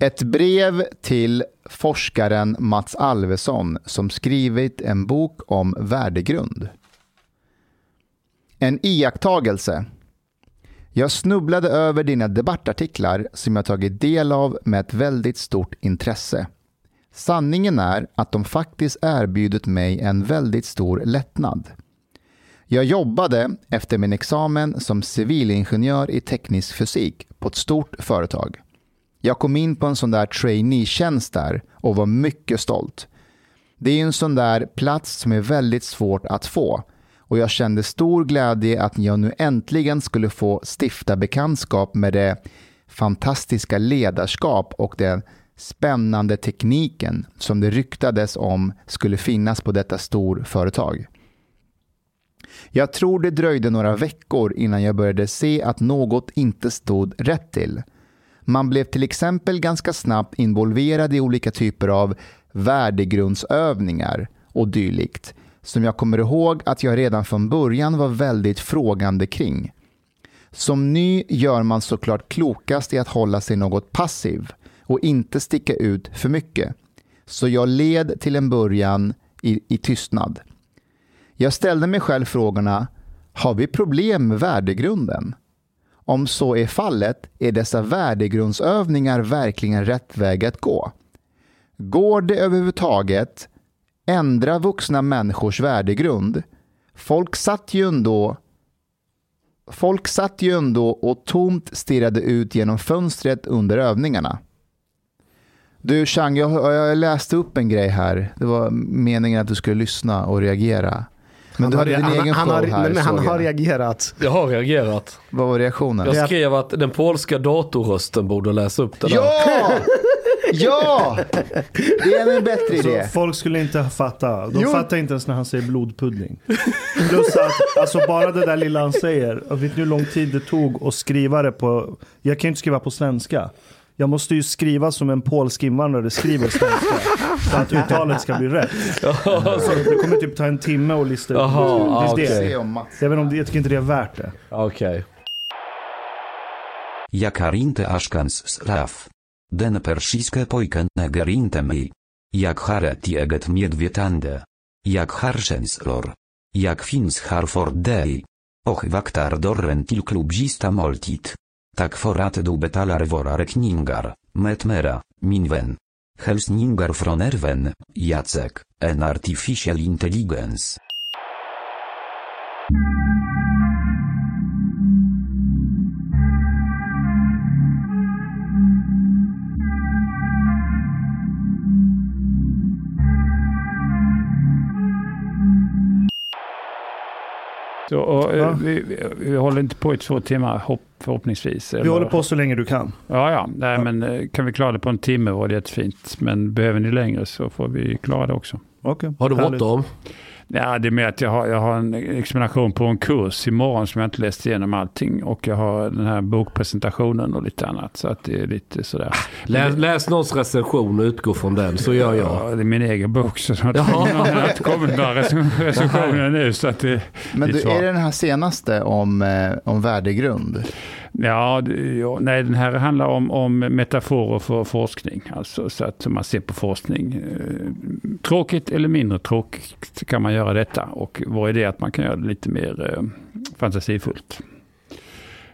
Ett brev till forskaren Mats Alvesson som skrivit en bok om värdegrund. En iakttagelse. Jag snubblade över dina debattartiklar som jag tagit del av med ett väldigt stort intresse. Sanningen är att de faktiskt erbjudit mig en väldigt stor lättnad. Jag jobbade efter min examen som civilingenjör i teknisk fysik på ett stort företag. Jag kom in på en sån där trainee-tjänst där och var mycket stolt. Det är en sån där plats som är väldigt svårt att få och jag kände stor glädje att jag nu äntligen skulle få stifta bekantskap med det fantastiska ledarskap och den spännande tekniken som det ryktades om skulle finnas på detta storföretag. Jag tror det dröjde några veckor innan jag började se att något inte stod rätt till. Man blev till exempel ganska snabbt involverad i olika typer av värdegrundsövningar och dylikt som jag kommer ihåg att jag redan från början var väldigt frågande kring. Som ny gör man såklart klokast i att hålla sig något passiv och inte sticka ut för mycket. Så jag led till en början i, i tystnad. Jag ställde mig själv frågorna, har vi problem med värdegrunden? Om så är fallet, är dessa värdegrundsövningar verkligen rätt väg att gå? Går det överhuvudtaget ändra vuxna människors värdegrund? Folk satt ju ändå Folk satt ju ändå och tomt stirrade ut genom fönstret under övningarna. Du Chang, jag, jag läste upp en grej här. Det var meningen att du skulle lyssna och reagera. Men han du hade har, din han, egen han show har, här. Men han har reagerat. Jag har reagerat. Vad var reaktionen? Jag skrev att den polska datorrösten borde läsa upp det där. Ja! Ja! Det är en bättre idé. Så folk skulle inte fatta. De Jo. fattar inte ens när han säger blodpudding. Plus att alltså bara det där lilla han säger. Vet ni hur lång tid det tog att skriva det på. Jag kan ju inte skriva på svenska. Jag måste ju skriva som en polsk invandrare skriver svenska. För att uttalet ska bli rätt. Så det kommer typ ta en timme att lista ut. Jaha, det. ah, Mats. Jag, vet inte om det, jag tycker inte det är värt det. Okej. Jak arinte ashkans slaf. Den persiske pojken neger inte mig. Jak haret eget medvetande. Jak harsenslor. Jak finns harford dei. Och vaktar dorren till klubbista måltid. Tak for att du betalar våra räkningar, metmera, min vän. Helsningar från Erven, Jacek, en artificial intelligence. Så, och, Ja. vi, vi, vi håller inte på i två timmar hopp, förhoppningsvis. Vi eller? håller på så länge du kan. Ja, ja. Nej, Ja. Men eh, kan vi klara det på en timme var det jättefint. Men behöver ni längre så får vi klara det också. Okay. Har du bråttom? Ja, det är med att jag har, jag har en examination på en kurs imorgon som jag inte läst igenom allting. Och jag har den här bokpresentationen och lite annat. Så att det är lite sådär. Läs, läs någons recension och utgå från den, så gör jag. Ja, det är min egen bok. Så det har inte kommit några rec- recensioner nu. Så att det, Men det du, är det den här senaste om, eh, om värdegrund? Ja, ja, nej, den här handlar om, om metaforer för forskning. Alltså så att man ser på forskning. Eh, tråkigt eller mindre tråkigt kan man göra detta. Och vår idé är att man kan göra det lite mer eh, fantasifullt.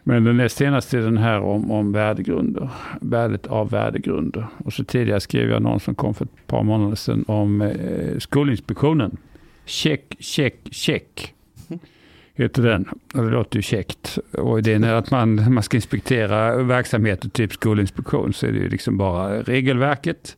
Men den näst senaste är den här om, om värdegrunder. Värdet av värdegrunder. Och så tidigare skrev jag någon som kom för ett par månader sedan om eh, Skolinspektionen. Check, check, check heter den. Det låter ju käckt. Och idén är att man, man ska inspektera verksamheter, typ skolinspektion, så är det ju liksom bara regelverket.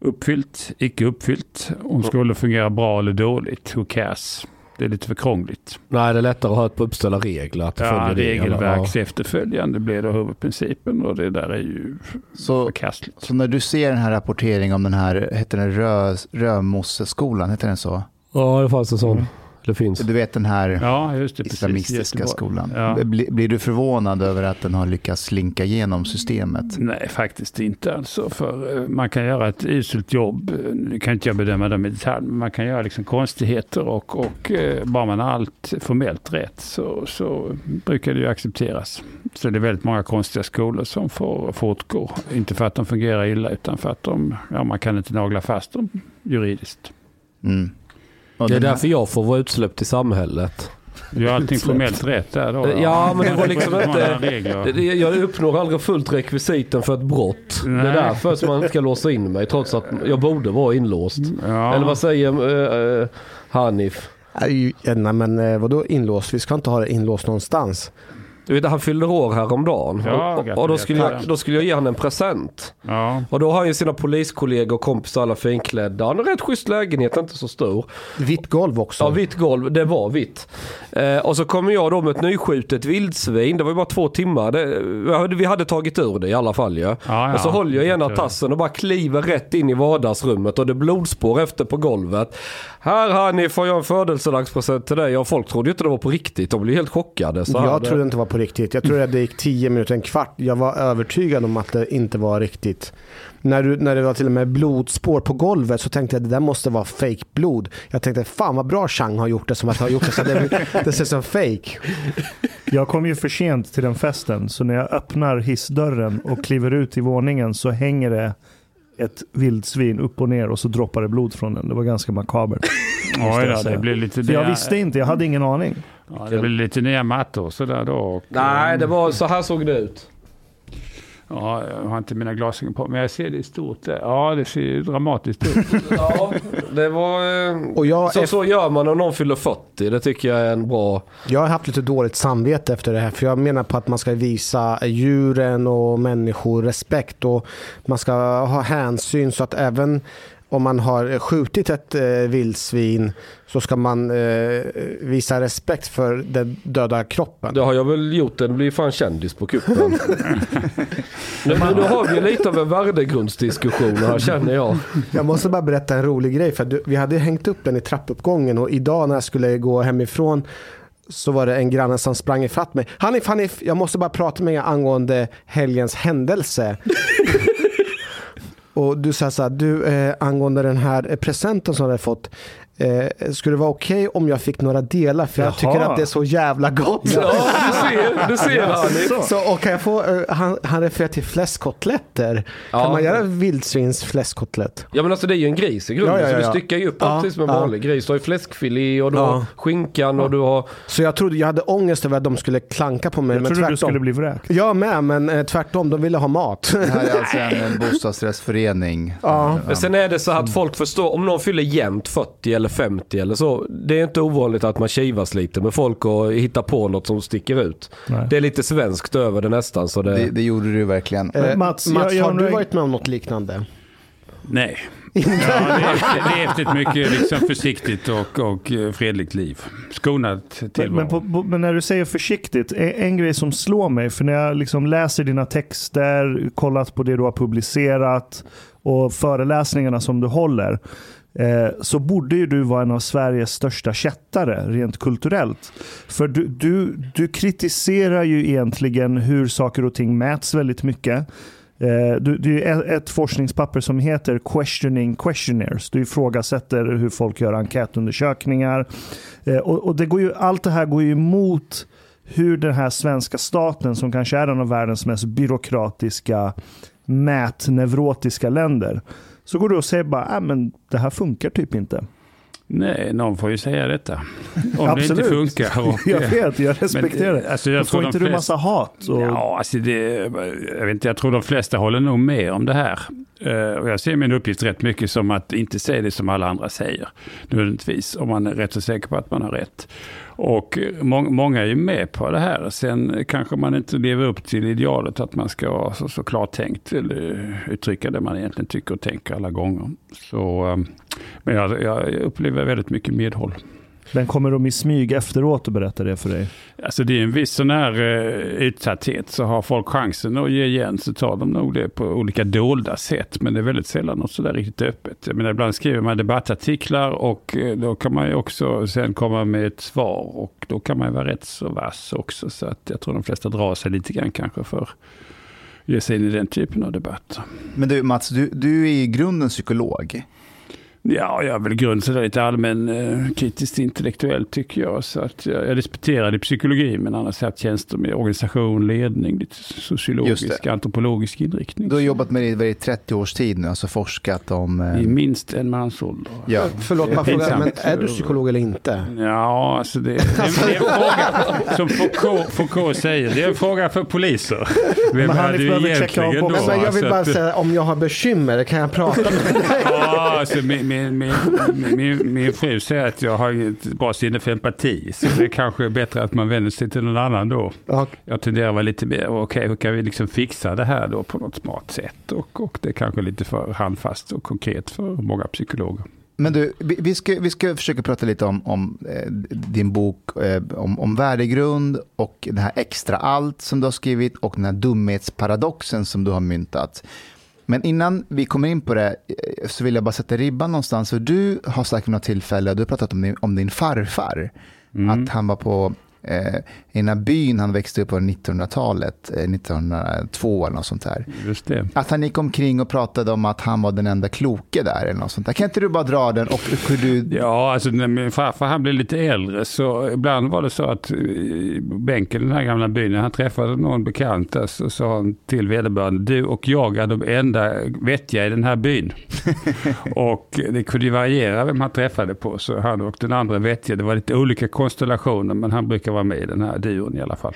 Uppfyllt, icke uppfyllt. Om skulle fungera bra eller dåligt, who cares? Det är lite för krångligt. Nej, det är lättare att ha ett på uppställa regler. Att Ja, följa reglerna. regelverks efterföljande blir då huvudprincipen och det där är ju Så, förkastligt. så när du ser den här rapporteringen om den här, heter den Rö, Römosseskolan, heter den så? Ja, det fanns en sån. Det finns. Du vet den här Ja, just det. precis. islamistiska Göteborg. skolan. Ja. Blir, blir du förvånad över att den har lyckats slinka igenom systemet? Nej, faktiskt inte. Alltså, för eh, man kan göra ett uselt jobb. Nu kan inte jag bedöma dem i detalj, men man kan göra liksom konstigheter och, och eh, bara man har allt formellt rätt så, så brukar det ju accepteras. Så det är väldigt många konstiga skolor som får fortgå. Inte för att de fungerar illa, utan för att de, ja, man kan inte nagla fast dem juridiskt. Mm. Och Det är därför jag får vara utsläppt i samhället. Du har allting formellt rätt där då? Ja, men det var liksom inte-. Det- det- Jag uppnår aldrig fullt rekvisiten för ett brott. Det Nej. är därför som man ska låsa in mig trots att jag borde vara inlåst. Ja. Eller vad säger uh, uh, Hanif? Nej, nej men eh, vadå inlåst? Vi ska inte ha det inlåst någonstans. Du vet, han fyllde år häromdagen. Ja, och, och då, skulle jag, då skulle jag ge honom en present. Ja. Och då har han ju sina poliskollegor och kompisar alla finklädda. Han har rätt schysst lägenhet, inte så stor. Vitt golv också. Ja, vitt golv. Det var vitt. Eh, och så kommer jag då med ett nyskjutet vildsvin. Det var ju bara två timmar. Det, vi hade- vi hade tagit ur det i alla fall ju. Ja, ja. och så håller jag i ena tassen och bara kliver rätt in i vardagsrummet och det är blodspår efter på golvet. Här Hanif får jag en födelsedagspresent till dig. Och folk trodde ju inte det var på riktigt. De blev helt chockade. Så jag det- trodde inte det var på riktigt. Jag trodde att det gick 10 minuter, en kvart. Jag var övertygad om att det inte var riktigt. När, du, när det var till och med blodspår på golvet så tänkte jag att det där måste vara fake blod. Jag tänkte fan vad bra Chang har gjort det som att ha gjort det så det, det ser som fake. Jag kom ju för sent till den festen, så när jag öppnar hissdörren och kliver ut i våningen så hänger det ett vildsvin upp och ner och så droppar det blod från den. Det var ganska makabert. Oj, säga. det blir lite För jag visste inte, jag hade ingen aning. Ja, det blir lite nya mattor sådär då. Och, Nej, det var så här såg det ut. Ja, jag har inte mina glasögon på, men jag ser det i stort. där. Ja, det ser ju dramatiskt ut. Ja, det var... eh, Och jag, Så, så gör man när någon fyller 40. Det tycker jag är en bra... jag har haft lite dåligt samvete efter det här. För jag menar på att man ska visa djuren och människor respekt. Och man ska ha hänsyn så att även om man har skjutit ett eh, vildsvin så ska man eh, visa respekt för den döda kroppen. Det har jag väl gjort. Den blir fan kändis på kuppen. nu, nu har vi lite av en värdegrundsdiskussion här känner jag. Jag måste bara berätta en rolig grej. För du, vi hade hängt upp den i trappuppgången och idag när jag skulle gå hemifrån så var det en granne som sprang ifatt mig. Hanif, Hanif, jag måste bara prata med er angående helgens händelse. och du sa så här, du eh, angående den här presenten som du har fått. Eh, skulle det vara okej om jag fick några delar? För jag Jaha. tycker att det är så jävla gott. Ja, du ser, du ser Hanif. Så, och kan jag få, eh, han, han refererar till fläskkotletter. Kan Ja. man göra vildsvins fläskkotlett? Ja men alltså det är ju en gris i grunden Ja, ja, ja, så ja. du styckar ju upp Ja, allt som en ja. vanlig gris. Du har ju fläskfilé och du Ja. har skinkan och du har... Så jag trodde, jag hade ångest över att de skulle klanka på mig. Jag men trodde tvärtom. du skulle bli vräkt. Jag med, men eh, tvärtom. De ville ha mat. Det här är alltså en, en bostadsrättsförening. Ja. Men sen är det så att folk förstår, om någon fyller jämnt 40 eller 50 eller så. Det är inte ovanligt att man kivas lite med folk och hittar på något som sticker ut. Nej. Det är lite svenskt över det nästan. Så det... Det, det gjorde du verkligen. Eh, Mats, Mats, jag- jag har du varit med om något liknande? Nej. Ja, det levt ett mycket liksom försiktigt och, och eh, fredligt liv. Skonat Men, tillvaro. men, på, på, men när du säger försiktigt, en, en grej som slår mig, för när jag liksom läser dina texter, kollat på det du har publicerat och föreläsningarna som du håller eh, så borde ju du vara en av Sveriges största kättare rent kulturellt. För du, du, du kritiserar ju egentligen hur saker och ting mäts väldigt mycket. Eh, du, det är ett forskningspapper som heter Questioning Questionnaires. Du ifrågasätter hur folk gör enkätundersökningar. Eh, och, och det går ju, allt det här går ju emot hur den här svenska staten, som kanske är en av världens mest byråkratiska, mätneurotiska länder, så går du och säger bara, äh, men det här funkar typ inte. Nej, någon får ju säga detta. Om Absolut. det inte funkar. Och, jag vet, jag respekterar Men, det. alltså, jag Men får inte du flesta- massa hat? Och... Ja, alltså det, jag, vet inte, jag tror de flesta håller nog med om det här. Eh, och jag ser min uppgift rätt mycket som att inte säga det som alla andra säger. Nödvändigtvis, om man är rätt så säker på att man har rätt. Och eh, må, många är ju med på det här. Sen kanske man inte lever upp till idealet att man ska vara så, så klart tänkt eller uttrycka det man egentligen tycker och tänker alla gånger. Så, eh, men jag, jag upplever väldigt mycket medhåll. Den kommer de i smyg efteråt och berätta det för dig. Alltså det är en viss sån här eh, utsatthet. Så har folk chansen att ge igen så tar de nog det på olika dolda sätt. Men det är väldigt sällan något sådär riktigt öppet. Jag menar, ibland skriver man debattartiklar och eh, då kan man ju också sen komma med ett svar. Och då kan man ju vara rätt så vass också. Så att jag tror de flesta drar sig lite grann kanske för att ge sig in i den typen av debatter. Men du Mats, du, du är i grunden psykolog. Ja, jag är väl i grunden sådär lite allmän eh, kritiskt intellektuell tycker jag. Så att jag, jag disputerade i psykologi men annars har jag haft tjänster med organisation, ledning, lite sociologisk, antropologisk inriktning. Du har jobbat med det i 30 års tid nu, alltså forskat om... eh, I minst en mansålder. Ja. Förlåt, man frågar, men är du psykolog eller inte? Ja, alltså det, det, är- det är en fråga, som Foucault, Foucault säger, det är en fråga för poliser. Vem Men han är du egentligen då? Men jag vill Så bara säga, om jag har bekymmer, kan jag prata med dig? Ja, alltså min, min, min, min, min fru säger att jag har ett bra sinne för empati. Så det är kanske är bättre att man vänder sig till någon annan då. Ja, Jag tenderar att vara lite mer, okej hur kan vi liksom fixa det här då på något smart sätt? Och, och det är kanske lite för handfast och konkret för många psykologer. Men du, vi vi ska, vi ska försöka prata lite om, om eh, din bok eh, om, om värdegrund och det här extra allt som du har skrivit och den här dumhetsparadoxen som du har myntat. Men innan vi kommer in på det eh, så vill jag bara sätta ribban någonstans. För du har sagt vid något tillfälle, du har pratat om din, om din farfar, att han var på eh, i den här byn han växte upp på 1900-talet, eh, 1902 eller något sånt där. Just det. Att han gick omkring och pratade om att han var den enda kloke där eller något sånt där. Kan inte du bara dra den och hur du... Ja, alltså när min farfar han blev lite äldre så ibland var det så att eh, i den här gamla byn, när han träffade någon bekant där, så sa han till vederbörande, du och jag är de enda vettiga i den här byn. och det kunde ju variera vem han träffade på, så han och den andra vettiga, det var lite olika konstellationer, men han brukar vara med i den här duon i alla fall.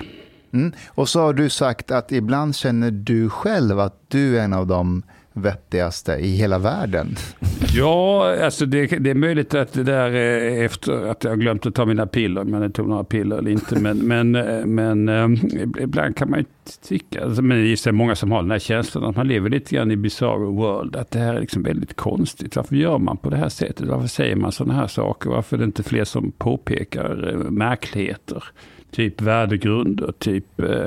Mm. Och så har du sagt att ibland känner du själv att du är en av de vettigaste i hela världen. Ja, alltså det, det är möjligt att det där är efter att jag glömt att ta mina piller, men jag tog några piller eller inte. Men, men, men eh, ibland kan man ju tycka, alltså, men det är många som har den här känslan att man lever lite grann i bizarro world, att det här är liksom väldigt konstigt. Varför gör man på det här sättet? Varför säger man sådana här saker? Varför är det inte fler som påpekar eh, märkligheter? Typ värdegrunder, typ eh,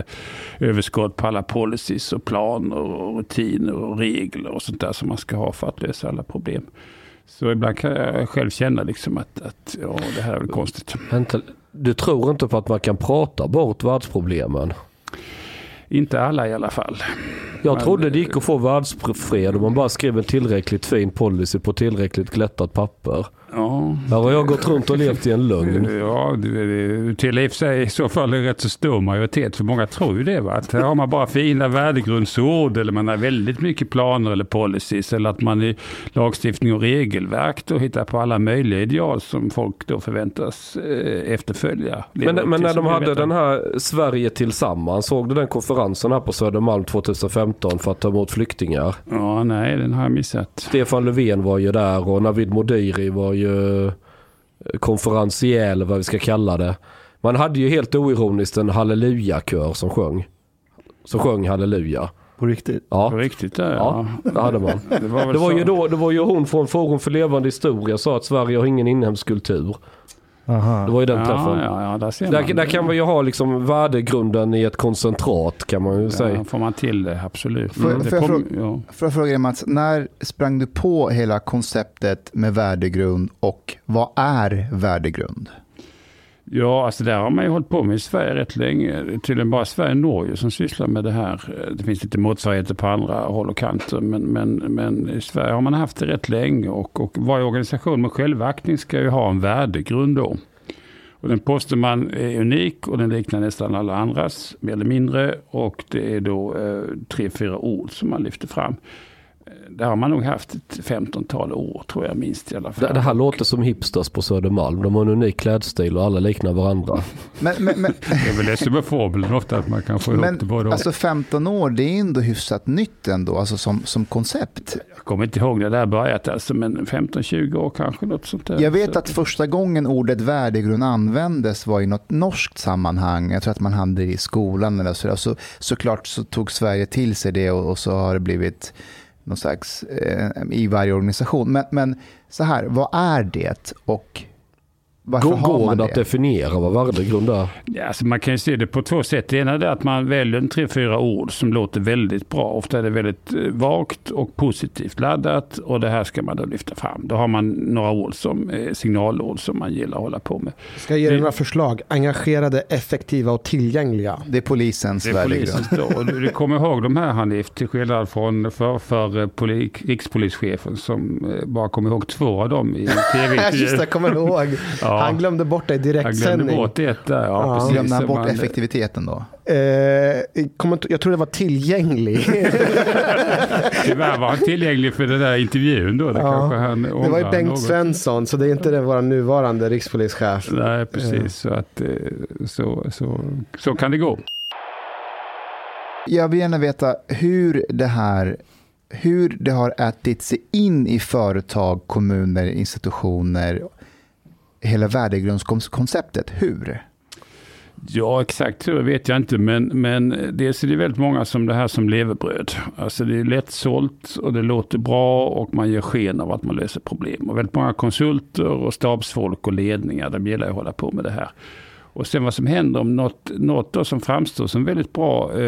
överskott på alla policies och planer och rutiner och regler och sånt där som man ska ha för att lösa alla problem. Så ibland kan jag själv känna liksom att, att ja, det här är väl konstigt. Vänta, du tror inte på att man kan prata bort världsproblemen? Inte alla i alla fall. Jag Men- trodde det gick att få världsfred om man bara skrev en tillräckligt fin policy på tillräckligt glättat papper. Ja, Här har jag gått runt och levt i en lögn. Ja, till i sig i så fall en rätt så stor majoritet. För många tror ju det. Va? Att här har man bara fina värdegrundsord eller man har väldigt mycket planer eller policies. Eller att man i lagstiftning och regelverk då hittar på alla möjliga ideal som folk då förväntas eh, efterfölja. Men, men när de hade den här Sverige tillsammans, såg du den konferensen här på Södermalm 2015 för att ta emot flyktingar? Ja, nej, den har jag missat. Stefan Löfven var ju där och Navid Modiri var ju eh, konferencier eller vad vi ska kalla det. Man hade ju helt oironiskt en halleluja-kör som sjöng. Som sjöng halleluja. På riktigt. På Ja, riktigt där, ja ja. det hade man. Det var, Det var ju då, det var ju hon från Forum för levande historia sa att Sverige har ingen inhemsk kultur. Aha. Det var ju den träffen. Ja, ja, ja, där ser Där, man. där kan man ju ha liksom värdegrunden i ett koncentrat kan man ju Ja, säga. får man till det, absolut. Får- Det får jag fråga- ja. Får jag fråga dig Mats, när sprang du på hela konceptet med värdegrund och vad är värdegrund? Ja, alltså där har man ju hållit på med i Sverige rätt länge. Det är tydligen bara Sverige och Norge som sysslar med det här. Eh, det finns lite motsvarigheter på andra håll och kanter. Men, men, men i Sverige har man haft det rätt länge. Och, och varje organisation med självaktning ska ju ha en värdegrund då. Och den påstår man är unik och den liknar nästan alla andras, mer eller mindre. Och det är då eh, tre, fyra ord som man lyfter fram. Det har man nog haft ett 15-tal år tror jag minst i alla fall. Det, det här låter som hipsters på Södermalm. De har en unik klädstil och alla liknar varandra. Men, men, men, Det är väl det som är fabeln ofta, att man kan få ihop det både alltså 15 år, det är ändå hyfsat nytt ändå, alltså som, som koncept. Jag kommer inte ihåg när det där börjat, alltså, men 15-20 år kanske, något sånt där. Jag vet att första gången ordet värdegrund användes var i något norskt sammanhang. Jag tror att man hade det i skolan eller så. så såklart så tog Sverige till sig det och, och så har det blivit någon slags eh, i varje organisation. Men, men så här, vad är det och varför Går, har man det det? att definiera vad värdegrund är? Ja, alltså man kan ju se det på två sätt. Det ena är att man väljer en tre, fyra ord som låter väldigt bra. Ofta är det väldigt eh, vagt och positivt laddat och det här ska man då lyfta fram. Då har man några ord som eh, signalord som man gillar att hålla på med. Ska jag ge dig några förslag? Engagerade, effektiva och tillgängliga. Det är polisens Det är värdegrund. polisens då. Och du, du kommer ihåg de här Hanif, till skillnad från för, för eh, poli, rikspolischefen som bara kom ihåg två av dem i en Just det, kommer ihåg. Ja. Han glömde bort det i Jag glömde direktsändning. bort där. Ja, Ja. precis. Glömde han bort Man- effektiviteten då? Eh, jag tror det var tillgänglig. Tyvärr var han tillgänglig för den där intervjun då. Det, Ja. han det var ju Bengt något. Svensson, så det är inte den vår nuvarande rikspolischef. Nej, precis. Så, att, eh, så, så, så kan det gå. Jag vill gärna veta hur det här hur det har ätit sig in i företag, kommuner, institutioner, hela värdegrundskonceptet. Hur? Ja, exakt hur vet jag inte. Men, men dels är det väldigt många som det här som levebröd. Alltså det är lättsålt och det låter bra och man ger sken av att man löser problem. Och väldigt många konsulter och stabsfolk och ledningar, de gillar att hålla på med det här. Och sen vad som händer om något, något då som framstår som väldigt bra eh,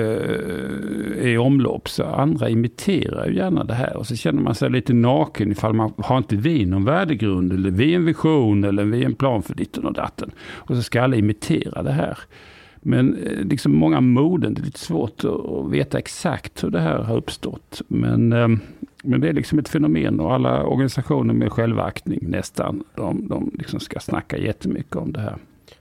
är i omlopp så andra imiterar ju gärna det här och så känner man sig lite naken ifall man har inte vi någon värdegrund eller vi en vision eller vi en plan för ditten och datten. Och så ska alla imitera det här. Men eh, liksom många moden, det är lite svårt att, att veta exakt hur det här har uppstått. Men, eh, men det är liksom ett fenomen och alla organisationer med självaktning nästan, de, de liksom ska snacka jättemycket om det här.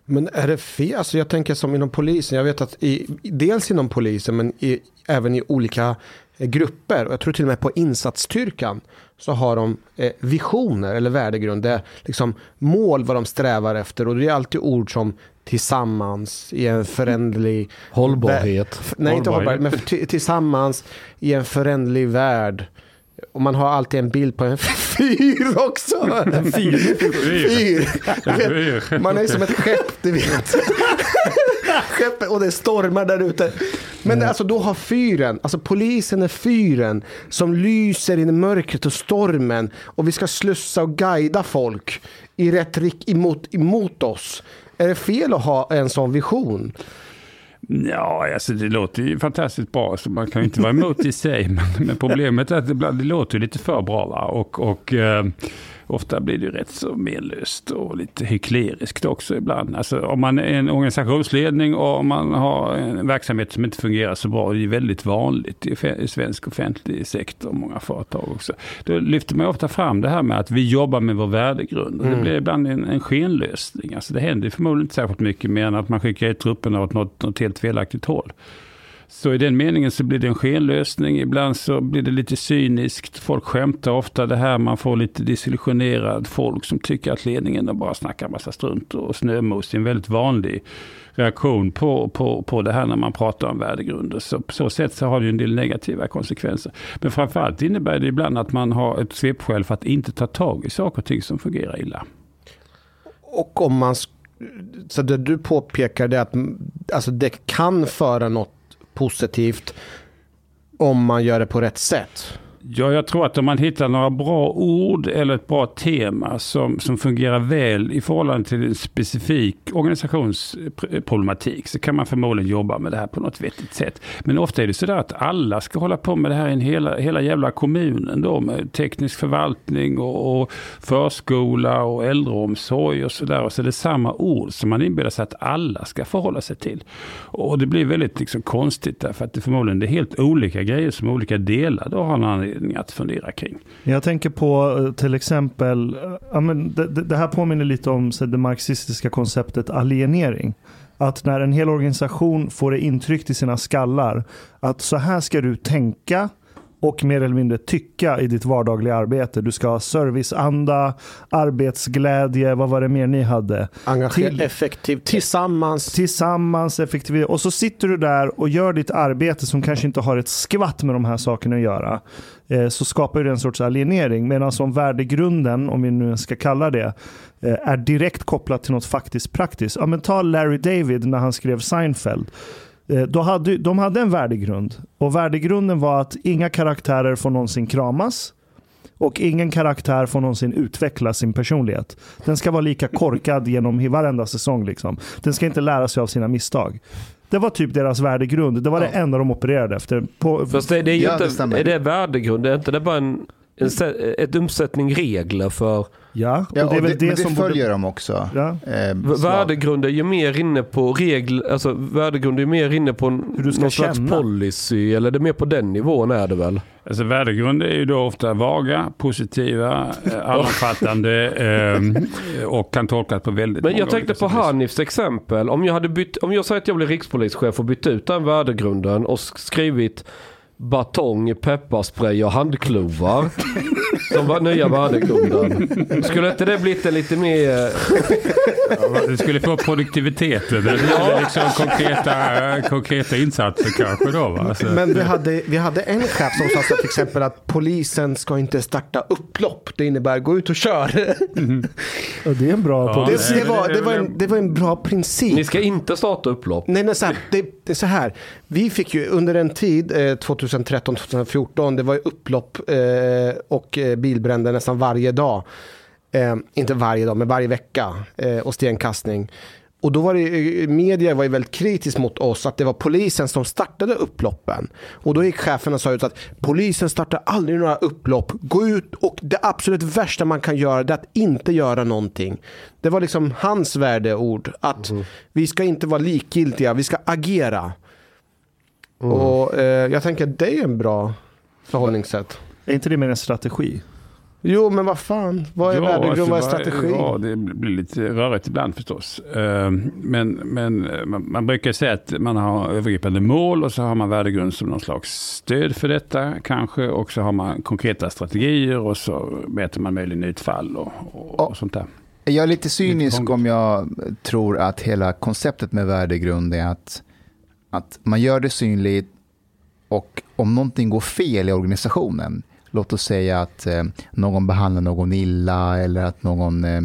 Men är det fel? Alltså jag tänker som inom polisen. Jag vet att i, dels inom polisen men i, även i olika eh, grupper. Och jag tror till och med på insatsstyrkan. Så har de eh, visioner eller värdegrund. Det är liksom mål vad de strävar efter. Och det är alltid ord som tillsammans i en föränderlig... Hållbarhet. Nej, inte hållbarhet. Men tillsammans i en föränderlig värld. Och man har alltid en bild på en fyr också. En fyr? fyr. Man är som ett skepp, du vet. Skeppet och det stormar där ute. Men alltså då har fyren, alltså polisen är fyren som lyser in i mörkret och stormen. Och vi ska slussa och guida folk i rätt rick emot, emot oss. Är det fel att ha en sån vision? Ja, alltså det låter ju fantastiskt bra, så man kan ju inte vara emot i sig. Men, problemet är att det, det låter ju lite för bra. Va? Och, och eh, ofta blir det ju rätt så menlöst och lite hyckleriskt också ibland. Alltså om man är en organisationsledning och om man har en verksamhet som inte fungerar så bra, det är väldigt vanligt i, svensk offentlig sektor och många företag också. Då lyfter man ofta fram det här med att vi jobbar med vår värdegrund. Och det blir ibland en, en skenlösning. Alltså det händer förmodligen inte särskilt mycket mer än att man skickar ut trupperna åt något, något helt felaktigt håll. Så i den meningen så blir det en skenlösning. Ibland så blir det lite cyniskt. Folk skämtar ofta det här. Man får lite desillusionerad folk som tycker att ledningen bara snackar massa strunt och snömos. Det är en väldigt vanlig reaktion på, på, på det här när man pratar om värdegrunder. Så på så sätt så har det ju en del negativa konsekvenser. Men framförallt innebär det ibland att man har ett svepskäl för att inte ta tag i saker och ting som fungerar illa. Och om man... Så det du påpekar det är att alltså det kan föra något positivt om man gör det på rätt sätt. Ja, jag tror att om man hittar några bra ord eller ett bra tema som, som fungerar väl i förhållande till en specifik organisationsproblematik så kan man förmodligen jobba med det här på något vettigt sätt. Men ofta är det sådär att alla ska hålla på med det här i hela, hela jävla kommunen då med teknisk förvaltning och, och förskola och äldreomsorg och sådär. Och så är det samma ord som man inbillar sig att alla ska förhålla sig till. Och det blir väldigt liksom konstigt därför att det förmodligen är helt olika grejer som olika delar då har någon anledning att fundera kring. Jag tänker på eh, till exempel, eh, ja, men det, här påminner lite om så, det marxistiska konceptet alienering. Att när en hel organisation får det intryckt i sina skallar att så här ska du tänka och mer eller mindre tycka i ditt vardagliga arbete. Du ska ha serviceanda, arbetsglädje, vad var det mer ni hade? Engagera, Till- effektivt, tillsammans. Tillsammans, effektivitet. Och så sitter du där och gör ditt arbete som kanske inte har ett skvatt med de här sakerna att göra. Eh, så skapar det en sorts alienering. Medan om värdegrunden, om vi nu ska kalla det, eh, är direkt kopplat till något faktiskt praktiskt. Ja, men ta Larry David när han skrev Seinfeld. Eh, då hade, de hade en värdegrund. Och värdegrunden var att inga karaktärer får någonsin kramas. Och ingen karaktär får någonsin utveckla sin personlighet. Den ska vara lika korkad genom varenda säsong. Liksom. Den ska inte lära sig av sina misstag. Det var typ deras värdegrund. Det var det enda de opererade efter. På, Fast det, det är ju Ja, det inte, stämmer. är det värdegrund? Är inte det bara en, ett uppsättning regler för... ja, och Ja, det är och väl det, det, men det som följer borde... de också. Ja. Eh. Värdegrund är ju mer inne på regler, alltså värdegrund är ju mer inne på Hur du ska någon slags känna. policy, eller det är mer på den nivån är det väl? Alltså värdegrund är ju då ofta vaga, positiva, eh, allomfattande eh, och kan tolkas på väldigt Men jag tänkte på. Hanifs exempel. Om jag, hade bytt, om jag säger att jag blir rikspolischef och bytt ut den värdegrunden och sk- skrivit batong, pepparspray och handklovar som var nya värdegrunden. Skulle inte det blivit en lite mer... Du skulle få produktiviteten, det gäller liksom konkreta, konkreta insatser kanske då va? Alltså, Men vi hade, vi hade en chef som sa så till exempel att polisen ska inte starta upplopp. Det innebär gå ut och kör. Ja, det är en bra Ja. Det, det, var, det- det, var en, det var en bra princip. Ni ska inte starta upplopp. Nej, nej så här, det, det är så här. Vi fick ju under en tid, eh, 2013-2014, det var ju upplopp eh, och eh, bilbränder nästan varje dag. Eh, inte varje dag, men varje vecka. Eh, och stenkastning. Och då var det, eh, media var ju väldigt kritisk mot oss att det var polisen som startade upploppen. Och då gick chefen och sa ut att polisen startar aldrig några upplopp. Gå ut och det absolut värsta man kan göra är att inte göra någonting. Det var liksom hans värdeord. Att vi ska inte vara likgiltiga, vi ska agera. Och eh, jag tänker att det är en bra förhållningssätt. Är inte det mer en strategi? Jo, men vad fan. Vad är värdegrund, vad är alltså, strategi? Ja, det blir lite rörigt ibland förstås. Eh, Men, men eh, man, man brukar säga att man har övergripande mål och så har man värdegrund som någon slags stöd för detta kanske. Och så har man konkreta strategier och så mäter man möjligen utfall och, och, och sånt där. Jag är lite cynisk krångligt. om jag tror att hela konceptet med värdegrund är att, att man gör det synligt och om någonting går fel i organisationen, låt oss säga att eh, någon behandlar någon illa eller att någon eh,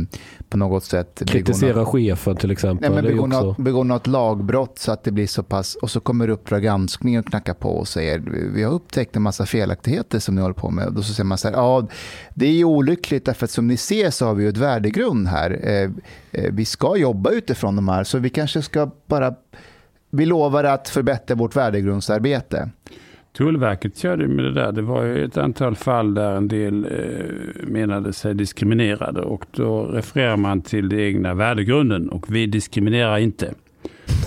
på något sätt begår Kritisera något- chefen till exempel. Nej, men begår, också... något, begår något lagbrott så att det blir så pass och så kommer Uppdrag granskning och knackar på och säger vi har upptäckt en massa felaktigheter som ni håller på med. Och då så säger man så här, ja det är ju olyckligt därför att som ni ser så har vi ju ett värdegrund här. Eh, eh, vi ska jobba utifrån de här så vi kanske ska bara vi lovar att förbättra vårt värdegrundsarbete. Tullverket körde med det där. Det var ju ett antal fall där en del eh, menade sig diskriminerade. Och då refererar man till den egna värdegrunden. Och vi diskriminerar inte.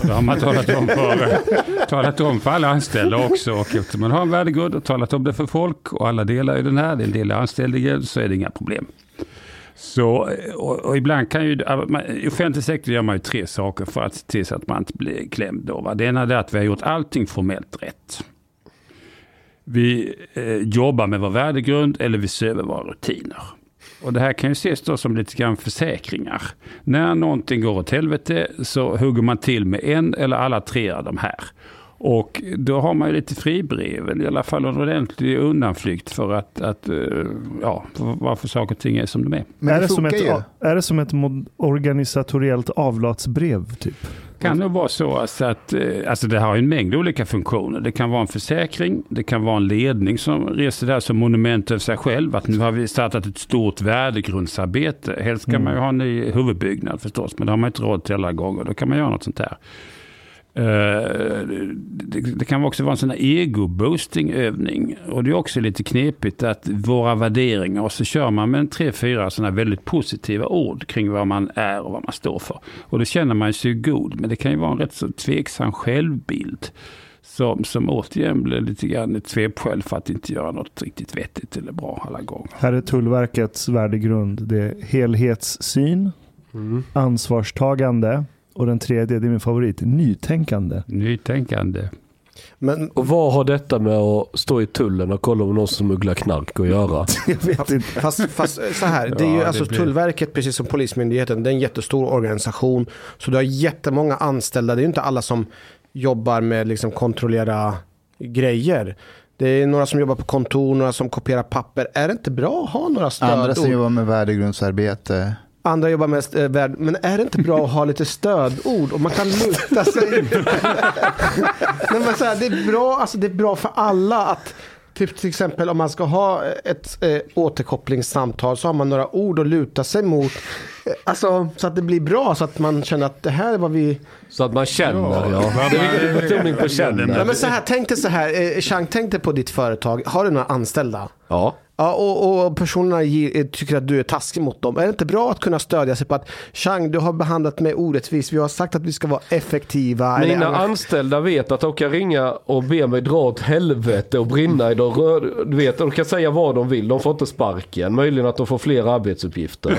Det har man talat om för, talat om för alla anställda också. Och eftersom man har en värdegrund och talat om det för folk och alla delar i den här, det är en del anställda, så är det inga problem. Så, och, och ibland kan ju, i offentlig sektor gör man ju tre saker för att se till så att man inte blir klämd. Då, va? Det ena är att vi har gjort allting formellt rätt. Vi eh, jobbar med vår värdegrund eller vi ser över våra rutiner. Och det här kan ju ses då som lite grann försäkringar. När någonting går åt helvete så hugger man till med en eller alla tre av de här. Och då har man ju lite fribrev, eller i alla fall en ordentlig undanflykt för att, att eh, ja, för varför saker och ting är som de är. Men är, det som ett, ju. är det som ett organisatoriellt avlatsbrev typ? Kan nog vara så att eh, alltså det har en mängd olika funktioner. Det kan vara en försäkring, det kan vara en ledning som reser där som monument över sig själv. Att nu har vi startat ett stort värdegrundsarbete. Helst kan man ju ha en ny huvudbyggnad förstås, men det har man inte råd till alla gånger. Då kan man göra något sånt här. Eh, det, det kan också vara en sån här ego-boosting-övning. Och det är också lite knepigt att våra värderingar, och så kör man med en tre, fyra sådana väldigt positiva ord kring vad man är och vad man står för. Och då känner man sig god, men det kan ju vara en rätt så tveksam självbild. Som, som återigen blir lite grann ett svepskäl för att inte göra något riktigt vettigt eller bra alla gånger. Här är Tullverkets värdegrund. Det är helhetssyn, Mm. ansvarstagande och den tredje, det är min favorit, nytänkande. Nytänkande. Men Och vad har detta med att stå i tullen och kolla om någon smugglar knark att göra? Jag vet inte. Fast, fast så här, det är ju Ja, alltså blir- Tullverket, precis som Polismyndigheten, det är en jättestor organisation. Så du har jättemånga anställda. Det är ju inte alla som jobbar med liksom kontrollera grejer. Det är några som jobbar på kontor, några som kopierar papper. Är det inte bra att ha några Andra som stödord? jobbar med värdegrundsarbete. Andra jobbar med eh, värld. Men är det inte bra att ha lite stödord? Och man kan luta sig. Nej, men så här, det, är bra, alltså, det är bra för alla att Typ till exempel om man ska ha ett eh, återkopplingssamtal så har man några ord att luta sig mot. Eh, Alltså så att det blir bra så att man känner att det här är vad vi... Så att man känner, ja. Det är viktigt betoning på Ja, känner. men så här, tänk dig så här, eh, Chang, tänk dig på ditt företag. Har du några anställda? Ja. Ja, och, och personerna ger, eh, tycker att du är taskig mot dem. Är det inte bra att kunna stödja sig på att Chang, du har behandlat mig orättvist. Vi har sagt att vi ska vara effektiva. Mina annars- anställda vet att de kan ringa och be mig dra åt helvete och brinna i de röd... Du vet, de kan säga vad de vill. De får inte sparken. Möjligen att de får fler arbetsuppgifter.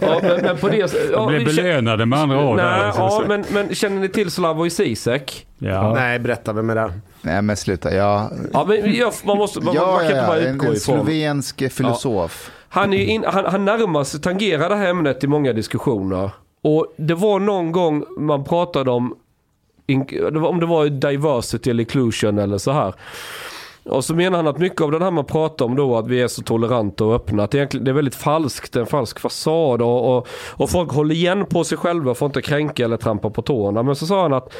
ja, men, men på det... Ja, De blir belönade med andra ord. Nej, där, ja, men, men känner ni till Slavoj Zizek? ja. Nej, berätta, vem är det? Nej men sluta, ja. Ja, men jag, man, måste, man, man Ja, kan ja, inte bara ja. En, utgå en ifrån. slovensk filosof. Han, är in, han, han närmar sig, tangerar det här ämnet i många diskussioner. Och det var någon gång man pratade om, om det var diversity eller inclusion eller så här. Och så menar han att mycket av det här man pratar om då, att vi är så toleranta och öppna, att det, är väldigt falskt, en falsk fasad och, och, och folk håller igen på sig själva, får inte kränka eller trampa på tårna. Men så sa han att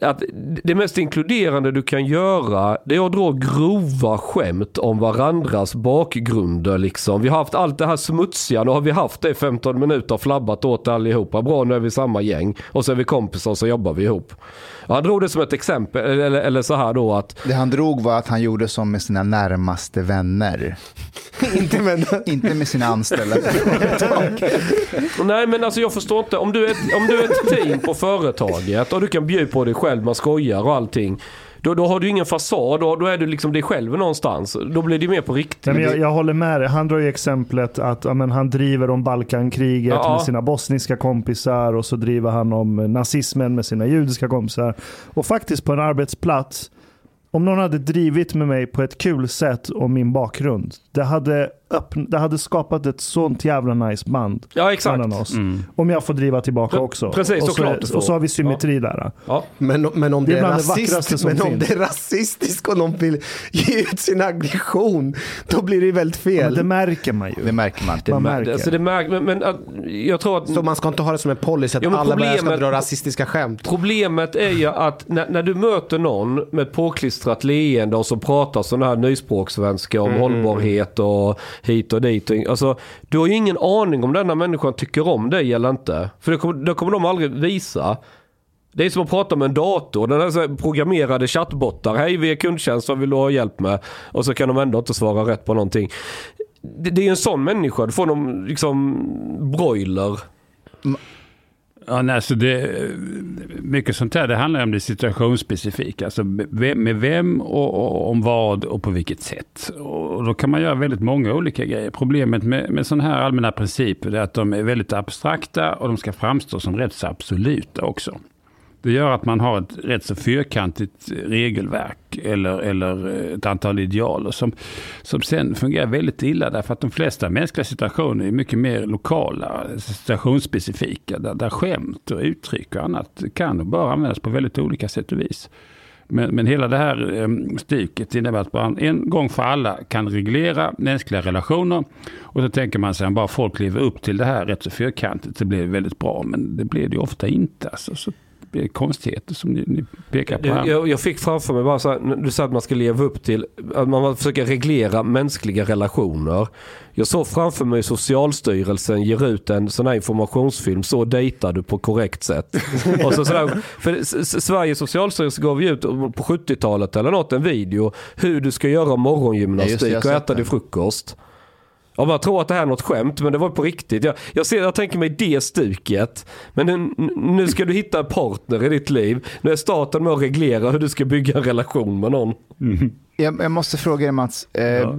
att det mest inkluderande du kan göra det är att dra grova skämt om varandras bakgrunder liksom. Vi har haft allt det här smutsiga, nu har vi haft det i 15 minuter och flabbat åt allihopa. Bra, nu är vi samma gäng och så är vi kompisar och så jobbar vi ihop. Och han drog det som ett exempel, eller, eller så här då att Det han drog var att han gjorde som med sina närmaste vänner. inte med... Inte med sina anställda. Nej men alltså jag förstår inte, om du är, ett- om du är ett team på företaget och du kan bjuda på dig själv, man skojar och allting. Då, då har du ingen fasad, då, då är du liksom dig själv någonstans. Då blir det mer på riktigt. Nej, men jag, jag håller med dig. Han drar ju exemplet att ja, men han driver om Balkankriget Ja. med sina bosniska kompisar och så driver han om nazismen med sina judiska kompisar. Och faktiskt på en arbetsplats, om någon hade drivit med mig på ett kul sätt om min bakgrund, det hade, öppn- det hade skapat ett sånt jävla nice band Ja exakt. mellan oss. Om jag får driva tillbaka Pre- också. precis, och, såklart så, får. och så har vi symmetri där. Ja. Men, men om Det det, är det rasist, men om finns. det är rasistiskt och någon vill ge ut sin aggression, då blir det väldigt fel. det märker man ju. Det märker man. Man märker. Alltså det märk, men, men att, jag tror att Så man ska inte ha det som en policy att Ja, alla bara ska problemet- dra rasistiska skämt. Problemet är ju att när, när du möter någon med påklistrat leende och som pratar sån här nyspråksvenska om hållbarhet och hit och dit. och- Alltså, du har ju ingen aning om denna människan tycker om dig eller inte. För det kommer, det kommer de aldrig visa. Det är som att prata med en dator. Den här programmerade chattbottar. Hej, vi är kundtjänst, vad vill du ha hjälp med? Och så kan de ändå inte svara rätt på någonting. Det, det är en sån människa. Du får någon liksom broiler. Mm. Ja, nej, så det, mycket sånt här, det handlar om det situationsspecifika. Alltså vem, med vem och, och om vad och på vilket sätt. Och då kan man göra väldigt många olika grejer. Problemet med, med sådana här allmänna principer är att de är väldigt abstrakta och de ska framstå som rätt så absoluta också. Det gör att man har ett rätt så fyrkantigt regelverk eller, eller eh, ett antal idealer som, som sen fungerar väldigt illa därför att de flesta mänskliga situationer är mycket mer lokala, situationsspecifika, där, där skämt och uttryck och annat kan och bör användas på väldigt olika sätt och vis. Men, men hela det här stuket stycket innebär att man en gång för alla kan reglera mänskliga relationer. Och så tänker man sig att bara folk lever upp till det här rätt så fyrkantigt så blir det väldigt bra. Men det blir det ju ofta inte. Alltså, så konstigheter som ni, ni pekar på här. Jag, jag fick framför mig bara så här, du sa att man ska leva upp till, att man försöker reglera mänskliga relationer. Jag såg framför mig Socialstyrelsen ger ut en sån här informationsfilm, så dejtar du på korrekt sätt. Och så sådär, för Sveriges Socialstyrelse gav ut på 70-talet eller något en video hur du ska göra Ja, just det, morgongymnastik och äta din frukost. Ja, man tror att det här är något skämt, men det var på riktigt. Jag, jag, ser, jag tänker mig det stuket. Men nu, nu ska du hitta en partner i ditt liv. Nu är staten med att reglera hur du ska bygga en relation med någon. Jag, jag måste fråga dig Mats, eh,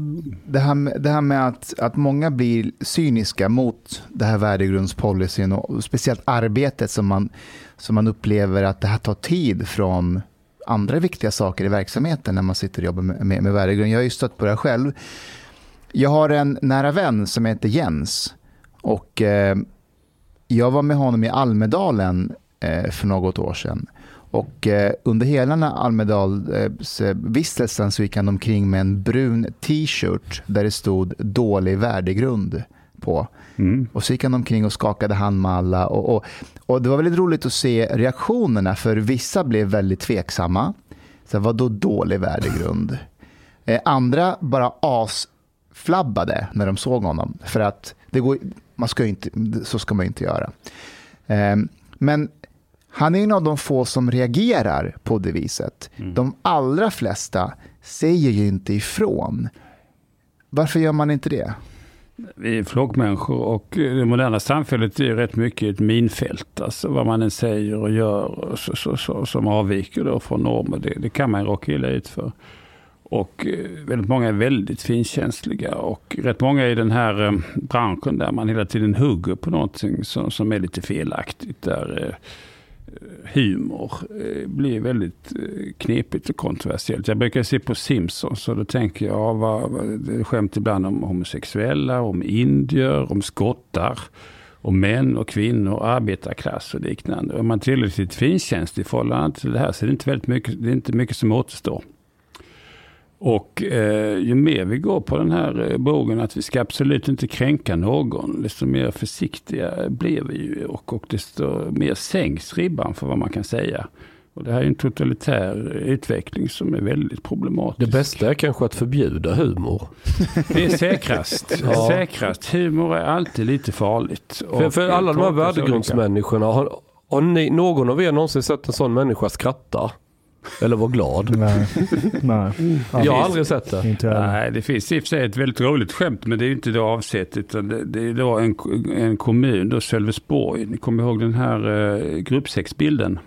det, här med, det här med att, att många blir cyniska mot det här värdegrundspolicyn och speciellt arbetet som man, som man upplever att det här tar tid från andra viktiga saker i verksamheten när man sitter och jobbar med, med, med värdegrund. Jag har ju stött på det här själv. Jag har en nära vän som heter Jens och eh, jag var med honom i Almedalen eh, för något år sedan. Och eh, under hela Almedalsvistelsen så gick han omkring med en brun t-shirt där det stod dålig värdegrund på. Mm. Och så gick han omkring och skakade hand med alla. Och, och, och det var väldigt roligt att se reaktionerna för vissa blev väldigt tveksamma. Så vad då dålig värdegrund? Eh, andra bara asflabbade när de såg honom. För att det går, man ska inte, så ska man ju inte göra. Eh, men han är en av de få som reagerar på det viset. De allra flesta säger ju inte ifrån. Varför gör man inte det? Vi är flockmänniskor och det moderna samhället är rätt mycket ett minfält. Alltså vad man än säger och gör så, så, så, som avviker då från normer, det, det kan man råka illa ut för. Och eh, väldigt många är väldigt finkänsliga och rätt många i den här eh, branschen där man hela tiden hugger på någonting som, som är lite felaktigt. Där eh, humor blir väldigt knepigt och kontroversiellt. Jag brukar se på Simpsons och då tänker jag, vad, vad, det skämt ibland om homosexuella, om indier, om skottar, om män och kvinnor, arbetarklass och liknande. Om man är tillräckligt finkänslig i förhållande till det här så är det inte, väldigt mycket, det är inte mycket som återstår. Och eh, ju mer vi går på den här eh, bogen att vi ska absolut inte kränka någon, desto mer försiktiga blir vi ju och, och desto mer sänks ribban för vad man kan säga. Och det här är en totalitär utveckling som är väldigt problematisk. Det bästa är kanske att förbjuda humor. Det är säkrast. Ja. säkrast. Humor är alltid lite farligt. För, för alla de här värdegrundsmänniskorna, har, har ni, någon av er någonsin sett en sån människa skratta? Eller vara glad? Nej. Nej. Jag har aldrig sett det. Inte heller. Nej, det finns i och för sig ett väldigt roligt skämt, men det är ju inte det avsett. Utan det, det är då en, en kommun, då Sölvesborg. Ni kommer ihåg den här uh, gruppsexbilden?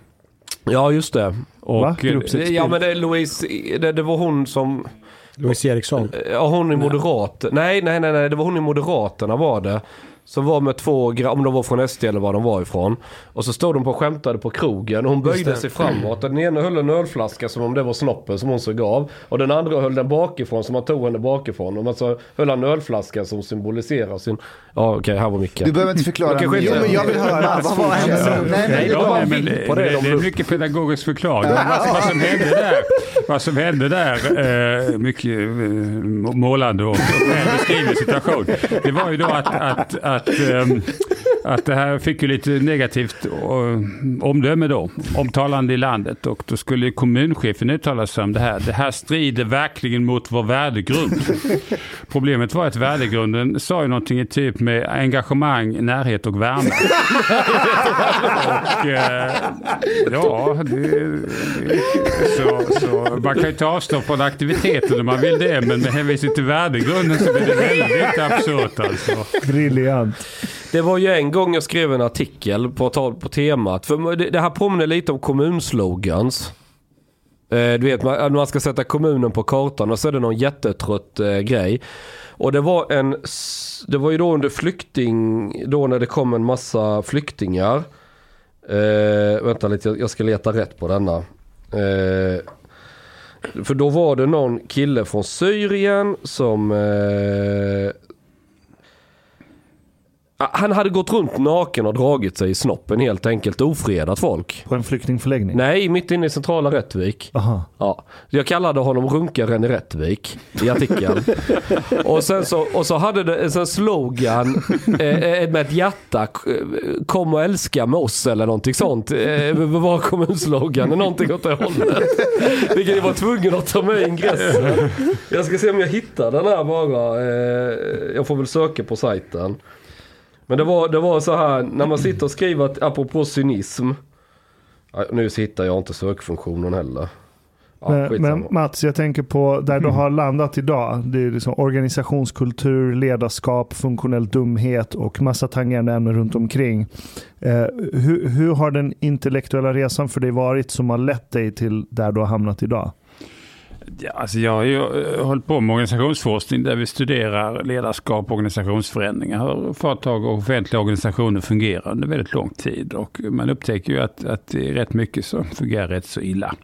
Ja, just det. Och, Va? eh, Gruppsexbild? Ja, men det är Louise, det, det var hon som, Louise Eriksson. ja hon i Moderat, nej, nej, nej, nej, det var hon i Moderaterna var det. Som var med två, om de var från SD eller var de var ifrån. Och så stod de på och skämtade på krogen och hon böjde sig framåt. Den ena höll en ölflaska som om det var snoppen som hon såg av. Och den andra höll den bakifrån som man tog henne bakifrån. Och så höll han en ölflaska som symboliserar sin... Ja okej, här var Micke. Du behöver inte förklara. Jo, men jag vill höra. Vad var hennes... Nej, men det var nej, men det, på det det, de det är mycket pedagogisk förklaring. Vad, vad som hände där, vad som hände där eh, mycket eh, målande och väl beskriven situation. Det var ju då att, att, att, ehm, att det här fick ju lite negativt omdöme då, omtalande i landet. Och då skulle kommunchefen uttala sig om det här. Det här strider verkligen mot vår värdegrund. Problemet var att värdegrunden sa ju någonting i typ med engagemang, närhet och värme. Och, eh, ja, det, det, så, så man kan ju ta avstånd från aktiviteten om man vill det, men med hänvisning till värdegrunden så blir det väldigt absurt alltså. Briljant. Det var ju en gång jag skrev en artikel på, på temat. För det, det här påminner lite om kommunslogans. Eh, du vet, man, eh, man ska sätta kommunen på kartan och så är det någon jättetrött eh, grej. Och det var en, det var ju då under flykting, då när det kom en massa flyktingar. Eh, vänta lite, jag, jag ska leta rätt på denna. Eh, för då var det någon kille från Syrien som eh, han hade gått runt naken och dragit sig i snoppen helt enkelt, ofredat folk. På en flyktingförläggning? Nej, mitt inne i centrala Rättvik. Aha. Ja. Jag kallade honom runkaren i Rättvik i artikeln. och, sen så, och så hade det en sån slogan eh, med ett hjärta, eh, kom och älska med oss eller någonting sånt. Eh, var kommunslogan, någonting åt det hållet. Vilket jag var tvungen att ta med i ingressen. Jag ska se om jag hittar den här bara. Eh, jag får väl söka på sajten. Men det var, det var så här, när man sitter och skriver, att, apropå cynism. Nu hittar jag inte sökfunktionen heller. Ja, Men, men Mats, jag tänker på där du har landat idag. Det är liksom organisationskultur, ledarskap, funktionell dumhet och massa tangerande ämnen runt omkring. Eh, hur, hur har den intellektuella resan för dig varit som har lett dig till där du har hamnat idag? Ja, alltså jag har ju eh, hållit på med organisationsforskning där vi studerar ledarskap och organisationsförändringar. Hur företag och offentliga organisationer fungerar under väldigt lång tid. Och man upptäcker ju att, att det är rätt mycket som fungerar rätt så illa.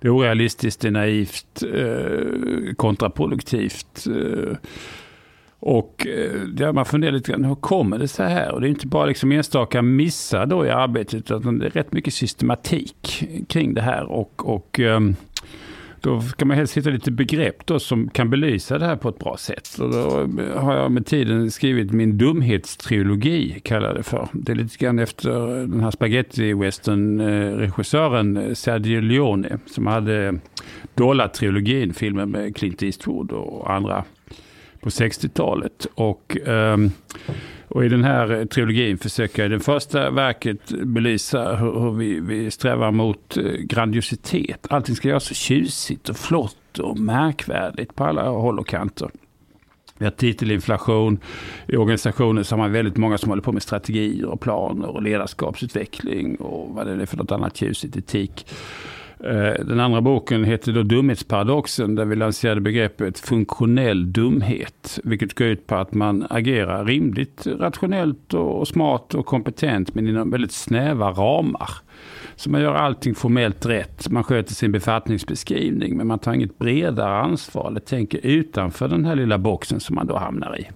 Det är orealistiskt, det är naivt, eh, kontraproduktivt. Eh, och eh, där man funderar lite grann, hur kommer det så här? Och det är inte bara liksom enstaka missar då i arbetet, utan det är rätt mycket systematik kring det här. Och, och ehm, då ska man helst hitta lite begrepp då som kan belysa det här på ett bra sätt. Och då har jag med tiden skrivit min dumhetstrilogi, kallar jag det för. Det är lite grann efter den här spaghetti-western-regissören eh, Sergio Leone, som hade Dollar-trilogin, filmen med Clint Eastwood och andra på 60-talet. Och, Um, och i den här eh, trilogin försöker jag i det första verket belysa hur, hur vi, vi strävar mot eh, grandiositet. Allting ska göras så tjusigt och flott och märkvärdigt på alla håll och kanter. Vi har titelinflation. I organisationen så har man väldigt många som håller på med strategier och planer och ledarskapsutveckling och vad det är för något annat tjusigt, etik. Eh, den andra boken heter då Dumhetsparadoxen där vi lanserade begreppet funktionell dumhet. Vilket går ut på att man agerar rimligt, rationellt och smart och kompetent men inom väldigt snäva ramar. Så man gör allting formellt rätt. Man sköter sin befattningsbeskrivning men man tar inget bredare ansvar eller tänker utanför den här lilla boxen som man då hamnar i.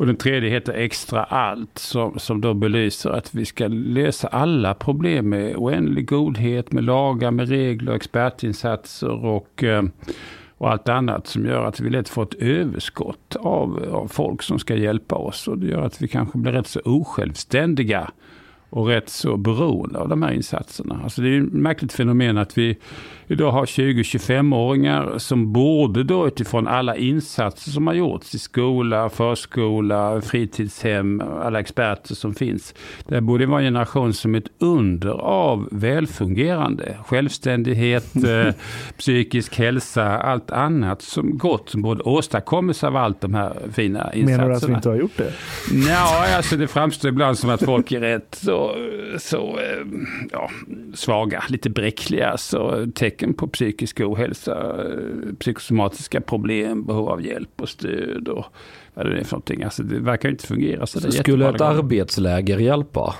Och den tredje heter Extra allt som, som då belyser att vi ska lösa alla problem med oändlig godhet, med lagar, med regler, expertinsatser och, eh, och allt annat som gör att vi lätt får ett överskott av, av folk som ska hjälpa oss. Och det gör att vi kanske blir rätt så osjälvständiga och rätt så beroende av de här insatserna. Alltså det är ett märkligt fenomen att vi idag har 20-25-åringar som borde då utifrån alla insatser som har gjorts i skola, förskola, fritidshem, alla experter som finns. Det borde vara en generation som ett under av välfungerande, självständighet, eh, psykisk hälsa, allt annat som gott som borde åstadkommas av allt de här fina insatserna. Menar du att vi inte har gjort det? Ja, alltså det framstår ibland som att folk är rätt så, så eh, ja, svaga, lite bräckliga. Så tecken på psykisk ohälsa, eh, psykosomatiska problem, behov av hjälp och stöd och vad det är för någonting. Alltså det verkar inte fungera. Så det är Skulle ett arbetsläger hjälpa?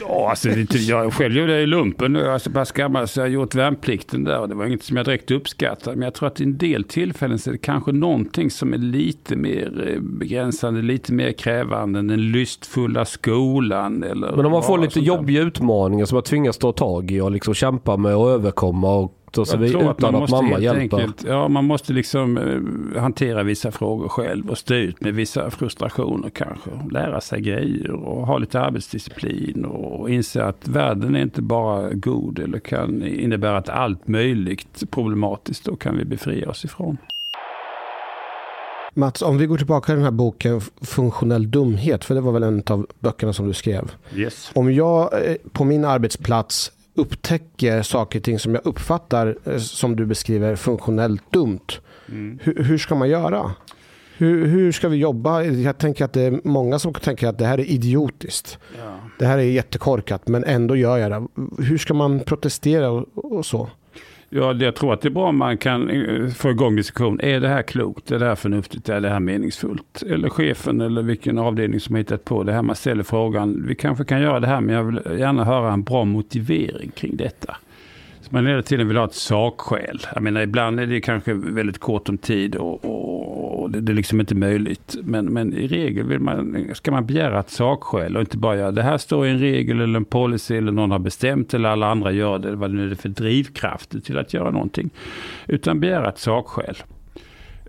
Ja, alltså det, jag själv gjorde det i lumpen. Jag är så pass gammal så jag har gjort värnplikten där. Och det var inget som jag direkt uppskattade. Men jag tror att i en del tillfällen så är det kanske någonting som är lite mer eh, begränsande, lite mer krävande än den lystfulla skolan. Eller Men om man får lite jobbiga utmaningar som man tvingas ta tag i och liksom kämpa med och överkomma och ta sig Jag vid, tror att utan man att måste mamma hjälper. enkelt, ja, man måste liksom eh, hantera vissa frågor själv och stå ut med vissa frustrationer kanske. Lära sig grejer och ha lite arbetsdisciplin och inse att världen är inte bara god eller kan innebära att allt möjligt problematiskt då kan vi befria oss ifrån. Mats, om vi går tillbaka till den här boken Funktionell dumhet, för det var väl en av böckerna som du skrev. Yes. Om jag eh, på min arbetsplats upptäcker saker och ting som jag uppfattar eh, som du beskriver funktionellt dumt, Mm. hur, hur ska man göra? Hur, hur ska vi jobba? Jag tänker att det är många som tänker att det här är idiotiskt. Ja. Det här är jättekorkat men ändå gör jag det. Hur ska man protestera och, och så? Ja, jag tror att det är bra om man kan eh, få igång diskussion. Är det här klokt? Är det här förnuftigt? Är det här meningsfullt? Eller chefen eller vilken avdelning som hittat på det här. Man ställer frågan, vi kanske kan göra det här men jag vill gärna höra en bra motivering kring detta. Man hela tiden vill ha ett sakskäl. Jag menar ibland är det kanske väldigt kort om tid och, och, och det, det är liksom inte möjligt. Men, men i regel vill man, ska man begära ett sakskäl och inte bara göra det här står i en regel eller en policy eller någon har bestämt eller alla andra gör det. Vad det nu är för drivkrafter till att göra någonting. Utan begära ett sakskäl.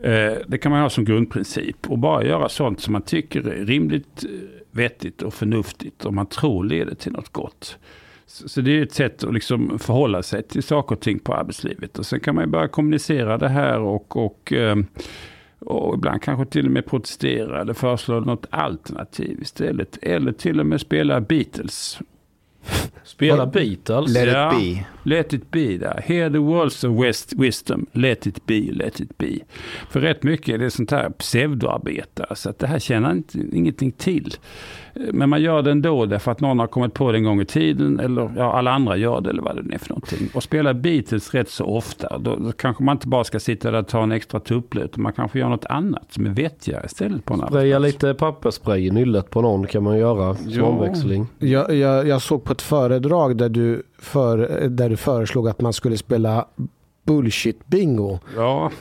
Eh, det kan man ha som grundprincip och bara göra sånt som man tycker är rimligt, vettigt och förnuftigt och man tror leder till något gott. Så det är ett sätt att liksom förhålla sig till saker och ting på arbetslivet. Och sen kan man ju börja kommunicera det här och, och, eh, och ibland kanske till och med protestera eller föreslå något alternativ istället. Eller till och med spela Beatles. Spela Beatles. Let Ja. it be. Let it be där. Hear the words of west wisdom. Let it be, let it be. För rätt mycket är det sånt här pseudoarbete. Så att det här känner inte, ingenting till. Men man gör det ändå därför att någon har kommit på det en gång i tiden. Eller ja, alla andra gör det eller vad det nu är för någonting. Och spelar Beatles rätt så ofta. Då, då kanske man inte bara ska sitta där och ta en extra tupplöt. Man kanske gör något annat som är vettigare istället på en Spraya lite pappersspray i nyllet på någon kan man göra som Ja. omväxling. Jag, jag, jag såg på ett föredrag där du, för, där du föreslog att man skulle spela bullshit-bingo. Ja,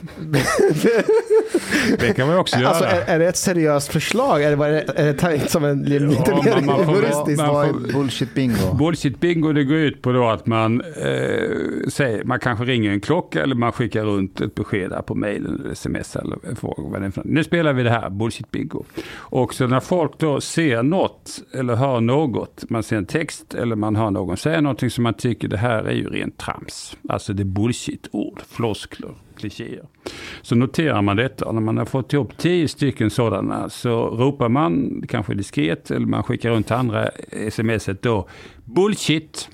det kan man också göra. Alltså, är, är det ett seriöst förslag? Var det, är det tänkt som en lite Ja, mer man- man får- humoristisk? man Vad får- är bullshit bingo? Bullshit bingo det går ut på då att man eh, säger, man kanske ringer en klocka eller man skickar runt ett besked på mejlen eller sms eller frågar vad det är för. Nu spelar vi det här, bullshit bingo. Och så när folk då ser något eller hör något, man ser en text eller man hör någon säga någonting som man tycker det här är ju rent trams. Alltså det är ord, floskler, klichéer. Så noterar man detta när man har fått ihop tio stycken sådana så ropar man, kanske diskret, eller man skickar runt till andra smset då, bullshit.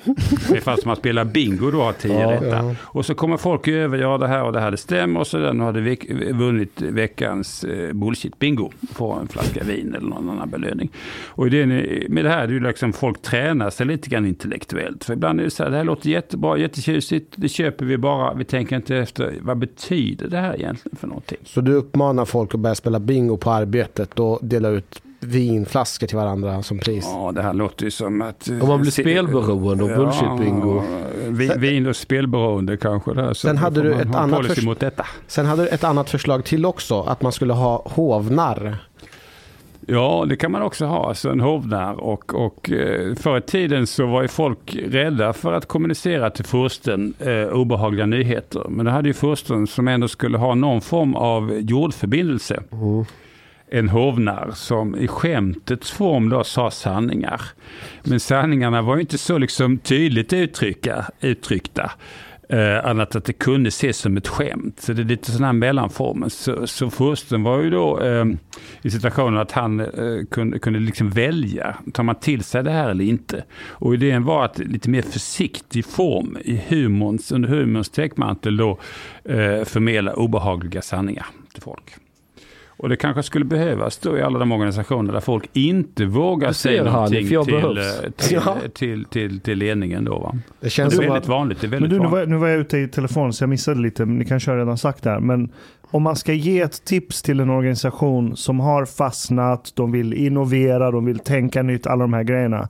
Det är fast man spelar bingo då har tio Ja, rätta. Och så kommer folk över, ja det här och det här det stämmer och så nu har du veck- vunnit veckans eh, bullshit bingo. Får en flaska vin eller någon annan belöning. Och är- med det här är det ju liksom folk tränar sig lite grann intellektuellt. För ibland är det så här, det här låter jättebra, jättetjusigt, det köper vi bara, vi tänker inte efter, vad betyder det här egentligen för någonting? Så du uppmanar folk att börja spela bingo på arbetet och dela ut vinflaskor till varandra som pris? Ja, det här låter ju som att... eh, Om man blir se- spelberoende och bullshit-bingo. Ja, vi- vin och spelberoende kanske. Här. Så Sen hade du ett annat mot detta. Sen hade du ett annat förslag till också, att man skulle ha hovnarr. Ja, det kan man också ha, alltså en hovnarr. Och, och eh, förr i tiden så var ju folk rädda för att kommunicera till fursten eh, obehagliga nyheter. Men det hade ju fursten som ändå skulle ha någon form av jordförbindelse. En hovnarr som i skämtets form då sa sanningar. Men sanningarna var ju inte så liksom tydligt uttrycka, uttryckta. Eh, annat att det kunde ses som ett skämt. Så det är lite sån här mellanformen. Så, så fursten var ju då eh, i situationen att han eh, kunde, kunde liksom välja. Tar man till sig det här eller inte? Och idén var att lite mer försiktig form i humorns, under humorns täckmantel då eh, förmedla obehagliga sanningar till folk. Och det kanske skulle behövas då i alla de organisationer där folk inte vågar säga någonting till, eh, till, Ja. till, till, till ledningen då. Va? Det Det känns är som väldigt att, vanligt. Det är Men väldigt du, nu vanligt. var, jag, nu var jag ute i telefon så jag missade lite, men ni kanske har redan sagt det här. Men om man ska ge ett tips till en organisation som har fastnat, de vill innovera, de vill tänka nytt, alla de här grejerna.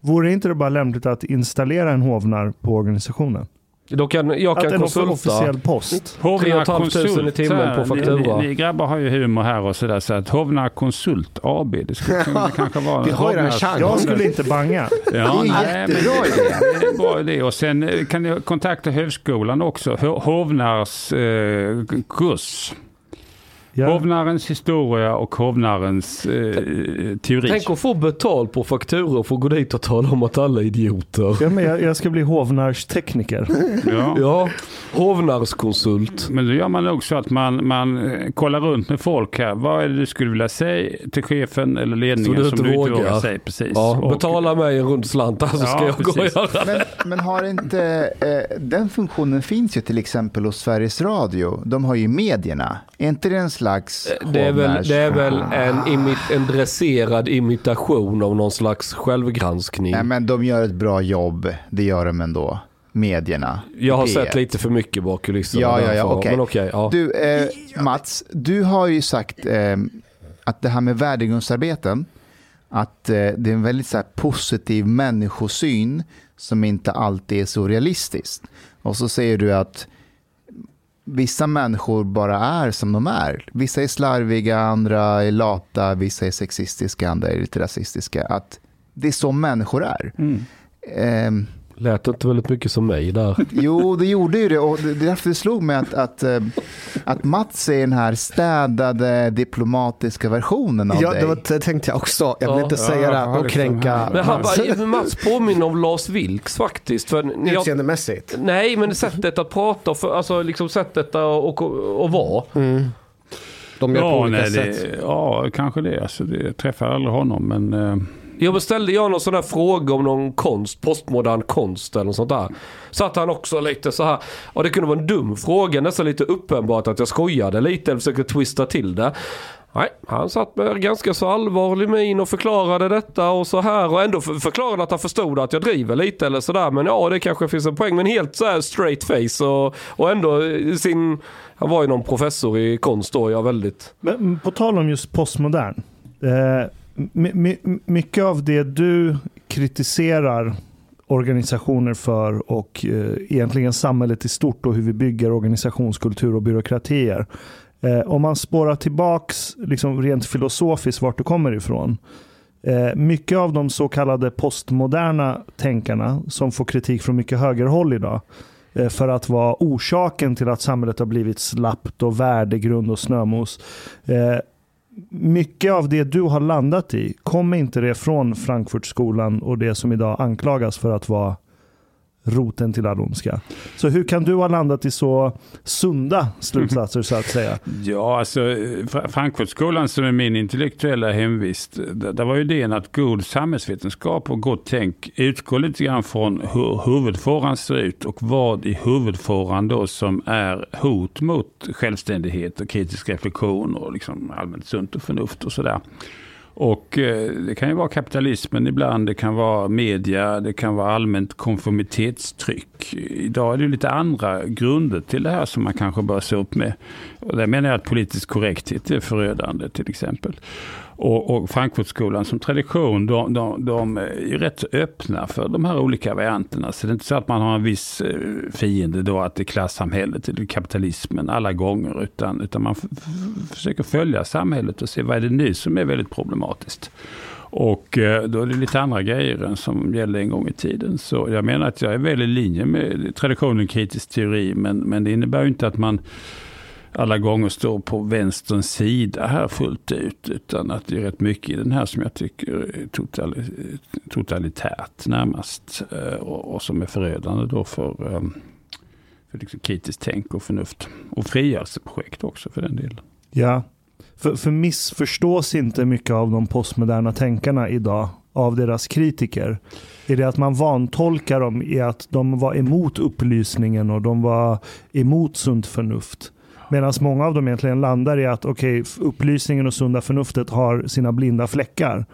Vore inte det bara lämpligt att installera en hovnar på organisationen? Då kan, jag Att kan en off- konsulta. officiell post. Hovnar 3 500 i timmen på faktura. Ni, ni, ni grabbar har ju humor här och sådär. Så att Hovnar Konsult AB, det skulle kunna kanske vara... Vi har Hovnars- chansen. Jag skulle inte banga. Ja, Det är en nej, men jättebra det- idé. Det är en bra idé. Och sen eh, kan ni kontakta högskolan också. Ho- Hovnars eh, kurs. Ja. Hovnarens historia och hovnarens eh, teori. Tänk att få betalt på fakturor för att gå dit och tala om att alla är idioter. Ja, men jag, jag ska bli hovnarstekniker. Ja. Ja, hovnarskonsult. Men då gör man nog så att man, man eh, kollar runt med folk här. Vad är det du skulle vilja säga till chefen eller ledningen Som du inte vågar. säga? Precis. Ja, Och- betala mig en rund slant, alltså ska Ja, jag gå och precis. göra det. Men, men har inte, eh, den funktionen finns ju till exempel hos Sveriges Radio. De har ju medierna. Är inte det en slags Det är väl, det är väl en, imi, en dresserad imitation av någon slags självgranskning. Nej, men de gör ett bra jobb. Det gör de ändå. Medierna. jag har P1. sett lite för mycket bak kulisserna. Ja, ja, ja. Men okej, ja. Du, eh, Mats, du har ju sagt eh, att det här med värdegrundsarbeten, att eh, det är en väldigt så här, positiv människosyn som inte alltid är så realistiskt. Och så säger du att vissa människor bara är som de är. Vissa är slarviga, andra är lata, vissa är sexistiska, andra är lite rasistiska. Att det är så människor är. Mm. Ehm, Lät inte väldigt mycket som mig där. Jo, det gjorde ju det. Och det är därför det slog mig att, att, eh, att Mats är den här städade, diplomatiska versionen av Ja, dig. det, var, det tänkte jag också. Jag vill Ja. inte säga det Ja, och liksom kränka. Men han, bara- Mats påminner om Lars Vilks faktiskt. För utseendemässigt. nej, men sättet att prata, och för, alltså liksom sättet att och, och, och vara. Mm. De gör på Ja, olika nej, sätt. det, ja, kanske det. Alltså, det jag träffar aldrig honom, men eh, jag beställde jag någon sån där fråga om någon konst, postmodern konst eller något sånt där. Satt han också lite så här, och det kunde vara en dum fråga, nästan lite uppenbart att jag skojade lite eller försökte twista till det. Nej, han satt med ganska så allvarlig min och förklarade detta och så här och ändå förklarade att han förstod att jag driver lite eller sådär. Men ja, det kanske finns en poäng. Men helt så här straight face och, och ändå sin... Han var ju någon professor i konst då, jag väldigt... Men på tal om just postmodern. Eh, my, mycket av det du kritiserar organisationer för och eh, egentligen samhället i stort och hur vi bygger organisationskultur och byråkratier. Eh, om man spårar tillbaks liksom rent filosofiskt vart du kommer ifrån. Eh, mycket av de så kallade postmoderna tänkarna som får kritik från mycket högerhåll idag eh, för att vara orsaken till att samhället har blivit slappt och värdegrund och snömos. Eh, mycket av det du har landat i, kommer inte det från Frankfurtskolan och det som idag anklagas för att vara roten till all ondska? Så hur kan du ha landat i så sunda slutsatser så att säga? Ja, alltså Frankfurtskolan som är min intellektuella hemvist, där där var ju idén att god samhällsvetenskap och gott tänk utgår lite grann från hur huvudfåran ser ut och vad i huvudfåran då som är hot mot självständighet och kritisk reflektion och liksom allmänt sunt och förnuft och sådär. Och eh, det kan ju vara kapitalismen ibland, det kan vara media, det kan vara allmänt konformitetstryck. Idag är det ju lite andra grunder till det här som man kanske bör se upp med. Och där menar jag att politisk korrekthet är förödande till exempel. Och, och Frankfurtskolan som tradition, de, de, de är rätt öppna för de här olika varianterna. Så det är inte så att man har en viss eh, fiende då, att det är klassamhället eller kapitalismen alla gånger. Utan, utan man f- f- försöker följa samhället och se vad är det nu som är väldigt problematiskt. Och eh, då är det lite andra grejer än som gällde en gång i tiden. Så jag menar att jag är väl i linje med traditionen kritisk teori, men, men det innebär ju inte att man alla gånger står på vänsterns sida här fullt ut. Utan att det är rätt mycket i den här som jag tycker är totali totalitärt närmast. Eh, och, och som är förödande då för, ehm, för liksom kritiskt tänk och förnuft. Och frigörelseprojekt också för den delen. Ja, för, för missförstås inte mycket av de postmoderna tänkarna idag av deras kritiker? Är det att man vantolkar dem i att de var emot upplysningen och de var emot sunt förnuft? Medan många av dem egentligen landar i att okay, upplysningen och sunda förnuftet har sina blinda fläckar.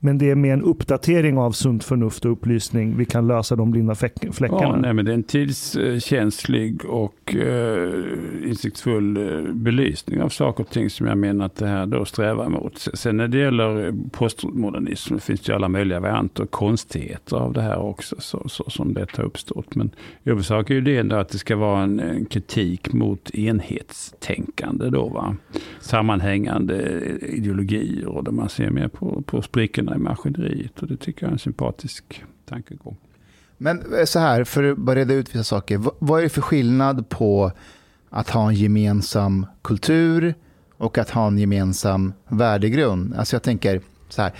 Men det är med en uppdatering av sunt förnuft och upplysning vi kan lösa de blinda fläckarna. Ja, nej, men det är en tidskänslig och eh, insiktsfull eh, belysning av saker och ting som jag menar att det här då strävar mot. Sen när det gäller postmodernism finns det ju alla möjliga varianter och konstigheter av det här också så, så som det har uppstått. Men i huvudsak är ju det ändå att det ska vara en, en kritik mot enhetstänkande då va. Sammanhängande eh, ideologier och där man ser mer på, på sprickorna i maskineriet och det tycker jag är en sympatisk tankegång. Men eh, så här, för att bara reda ut vissa saker. Vad är det för skillnad på att ha en gemensam kultur och att ha en gemensam värdegrund? Alltså jag tänker så här,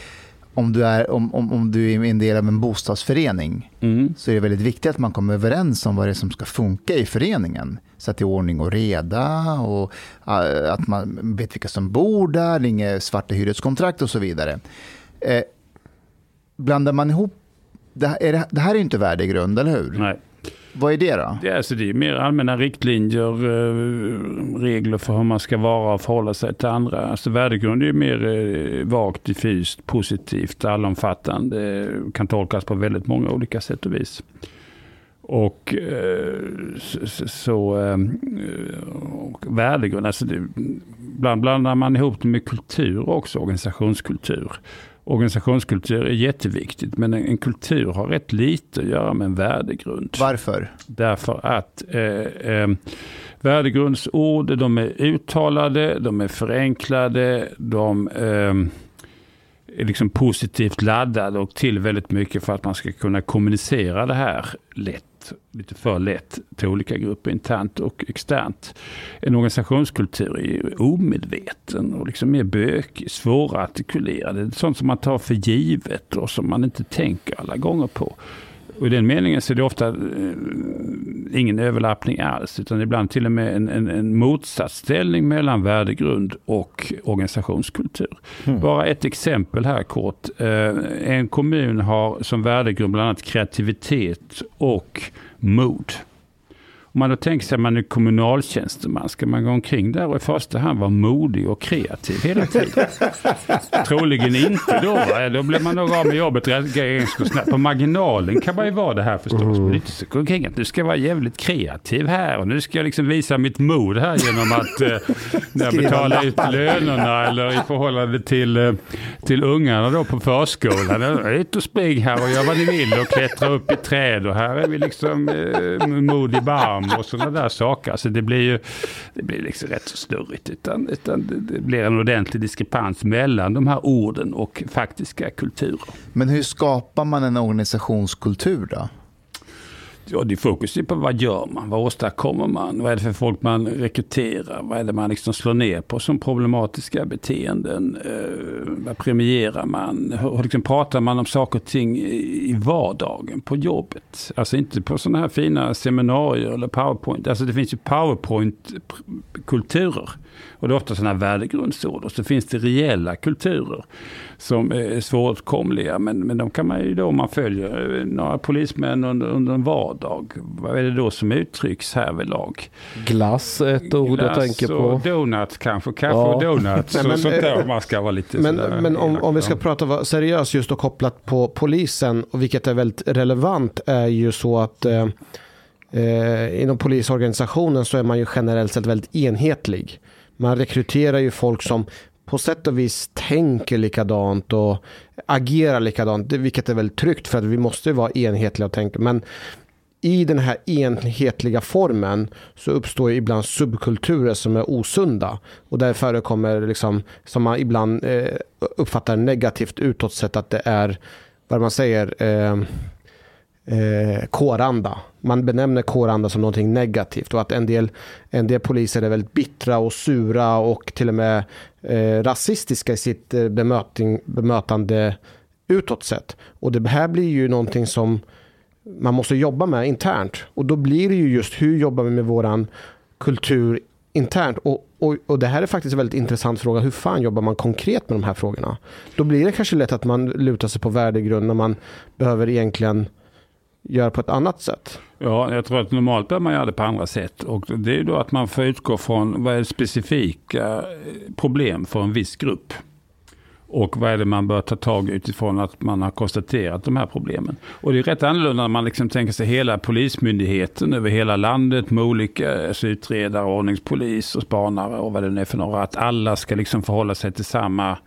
om du är, om, om, om du är en del av en bostadsförening Mm. så är det väldigt viktigt att man kommer överens om vad det är som ska funka i föreningen. Så att det är ordning och reda och eh, att man vet vilka som bor där, inga svarta hyreskontrakt och så vidare. Eh, blandar man ihop, det här, är det, det här är ju inte värdegrund, eller hur? Nej. Vad är det då? Det är, alltså, det är mer allmänna riktlinjer, eh, regler för hur man ska vara och förhålla sig till andra. Alltså värdegrund är mer eh, vagt, diffust, positivt, allomfattande, kan tolkas på väldigt många olika sätt och vis. Och eh, så, så, och värdegrund, alltså det, ibland blandar man ihop det med kultur också, organisationskultur. Organisationskultur är jätteviktigt. Men en, kultur har rätt lite att göra med en värdegrund. Varför? Därför att eh, eh, värdegrundsord, de är uttalade, de är förenklade, de eh, är liksom positivt laddade och till väldigt mycket för att man ska kunna kommunicera det här lätt lite för lätt till olika grupper internt och externt. En organisationskultur är ju omedveten och liksom mer bökig, svårartikulerad. Det är sånt som man tar för givet och som man inte tänker alla gånger på. Och I den meningen så är det ofta eh, ingen överlappning alls, utan ibland till och med en, en, en motsatsställning mellan värdegrund och organisationskultur. Mm. Bara ett exempel här kort. Eh, en kommun har som värdegrund bland annat kreativitet och mod. Om man då tänker sig att man är kommunaltjänsteman, ska man gå omkring där och i första hand vara modig och kreativ hela tiden? Troligen inte då. Då blir man nog av med jobbet ganska snabbt. På marginalen kan man ju vara det här förstås. Mm. Men inte så gå omkring att nu ska jag vara jävligt kreativ här och nu ska jag liksom visa mitt mod här genom att eh, när jag betalar ut lönerna eller i förhållande till, eh, till ungarna då på förskolan. Ut och spring här och gör vad ni vill och klättra upp i träd och här är vi liksom eh, mod i och sådana där saker. Alltså det blir ju det blir liksom rätt så snurrigt. Utan, utan det blir en ordentlig diskrepans mellan de här orden och faktiska kulturer. Men hur skapar man en organisationskultur då? Ja, det är fokus på vad gör man, vad åstadkommer man, vad är det för folk man rekryterar, vad är det man liksom slår ner på som problematiska beteenden, eh, vad premierar man, hur liksom pratar man om saker och ting i vardagen på jobbet. Alltså inte på sådana här fina seminarier eller powerpoint, alltså det finns ju powerpoint-kulturer. Och det är ofta sådana här värdegrundsord. Och så finns det reella kulturer som är svåråtkomliga. Men, men de kan man ju då, om man följer några polismän under, under en vardag. Vad är det då som uttrycks härvidlag? Glass är ett ord jag tänker på. och donut kanske. Kaffe ja. och donuts. Nej, men, sånt där. Man ska vara lite Men, men om, om vi ska prata seriöst just och kopplat på polisen. Och vilket är väldigt relevant är ju så att eh, eh, inom polisorganisationen så är man ju generellt sett väldigt enhetlig. Man rekryterar ju folk som på sätt och vis tänker likadant och agerar likadant, vilket är väldigt tryggt för att vi måste vara enhetliga och tänka. Men i den här enhetliga formen så uppstår ibland subkulturer som är osunda. Och där förekommer, liksom, som man ibland eh, uppfattar negativt utåt sett, att det är, vad man säger, eh, eh, kåranda. Man benämner kåranda som någonting negativt och att en del, en del poliser är väldigt bittra och sura och till och med eh, rasistiska i sitt eh, bemöting, bemötande utåt sett. Och det här blir ju någonting som man måste jobba med internt. Och då blir det ju just hur jobbar vi med våran kultur internt. Och, och, och det här är faktiskt en väldigt intressant fråga. Hur fan jobbar man konkret med de här frågorna? Då blir det kanske lätt att man lutar sig på värdegrund när man behöver egentligen göra på ett annat sätt? Ja, jag tror att normalt bör man göra det på andra sätt. Och det är då att man får utgå från vad är specifika eh, problem för en viss grupp. Och vad är det man bör ta tag utifrån att man har konstaterat de här problemen. Och det är rätt annorlunda när man liksom tänker sig hela polismyndigheten över hela landet med olika eh, alltså utredare, ordningspolis och spanare och vad det nu är för några. Att alla ska liksom förhålla sig till samma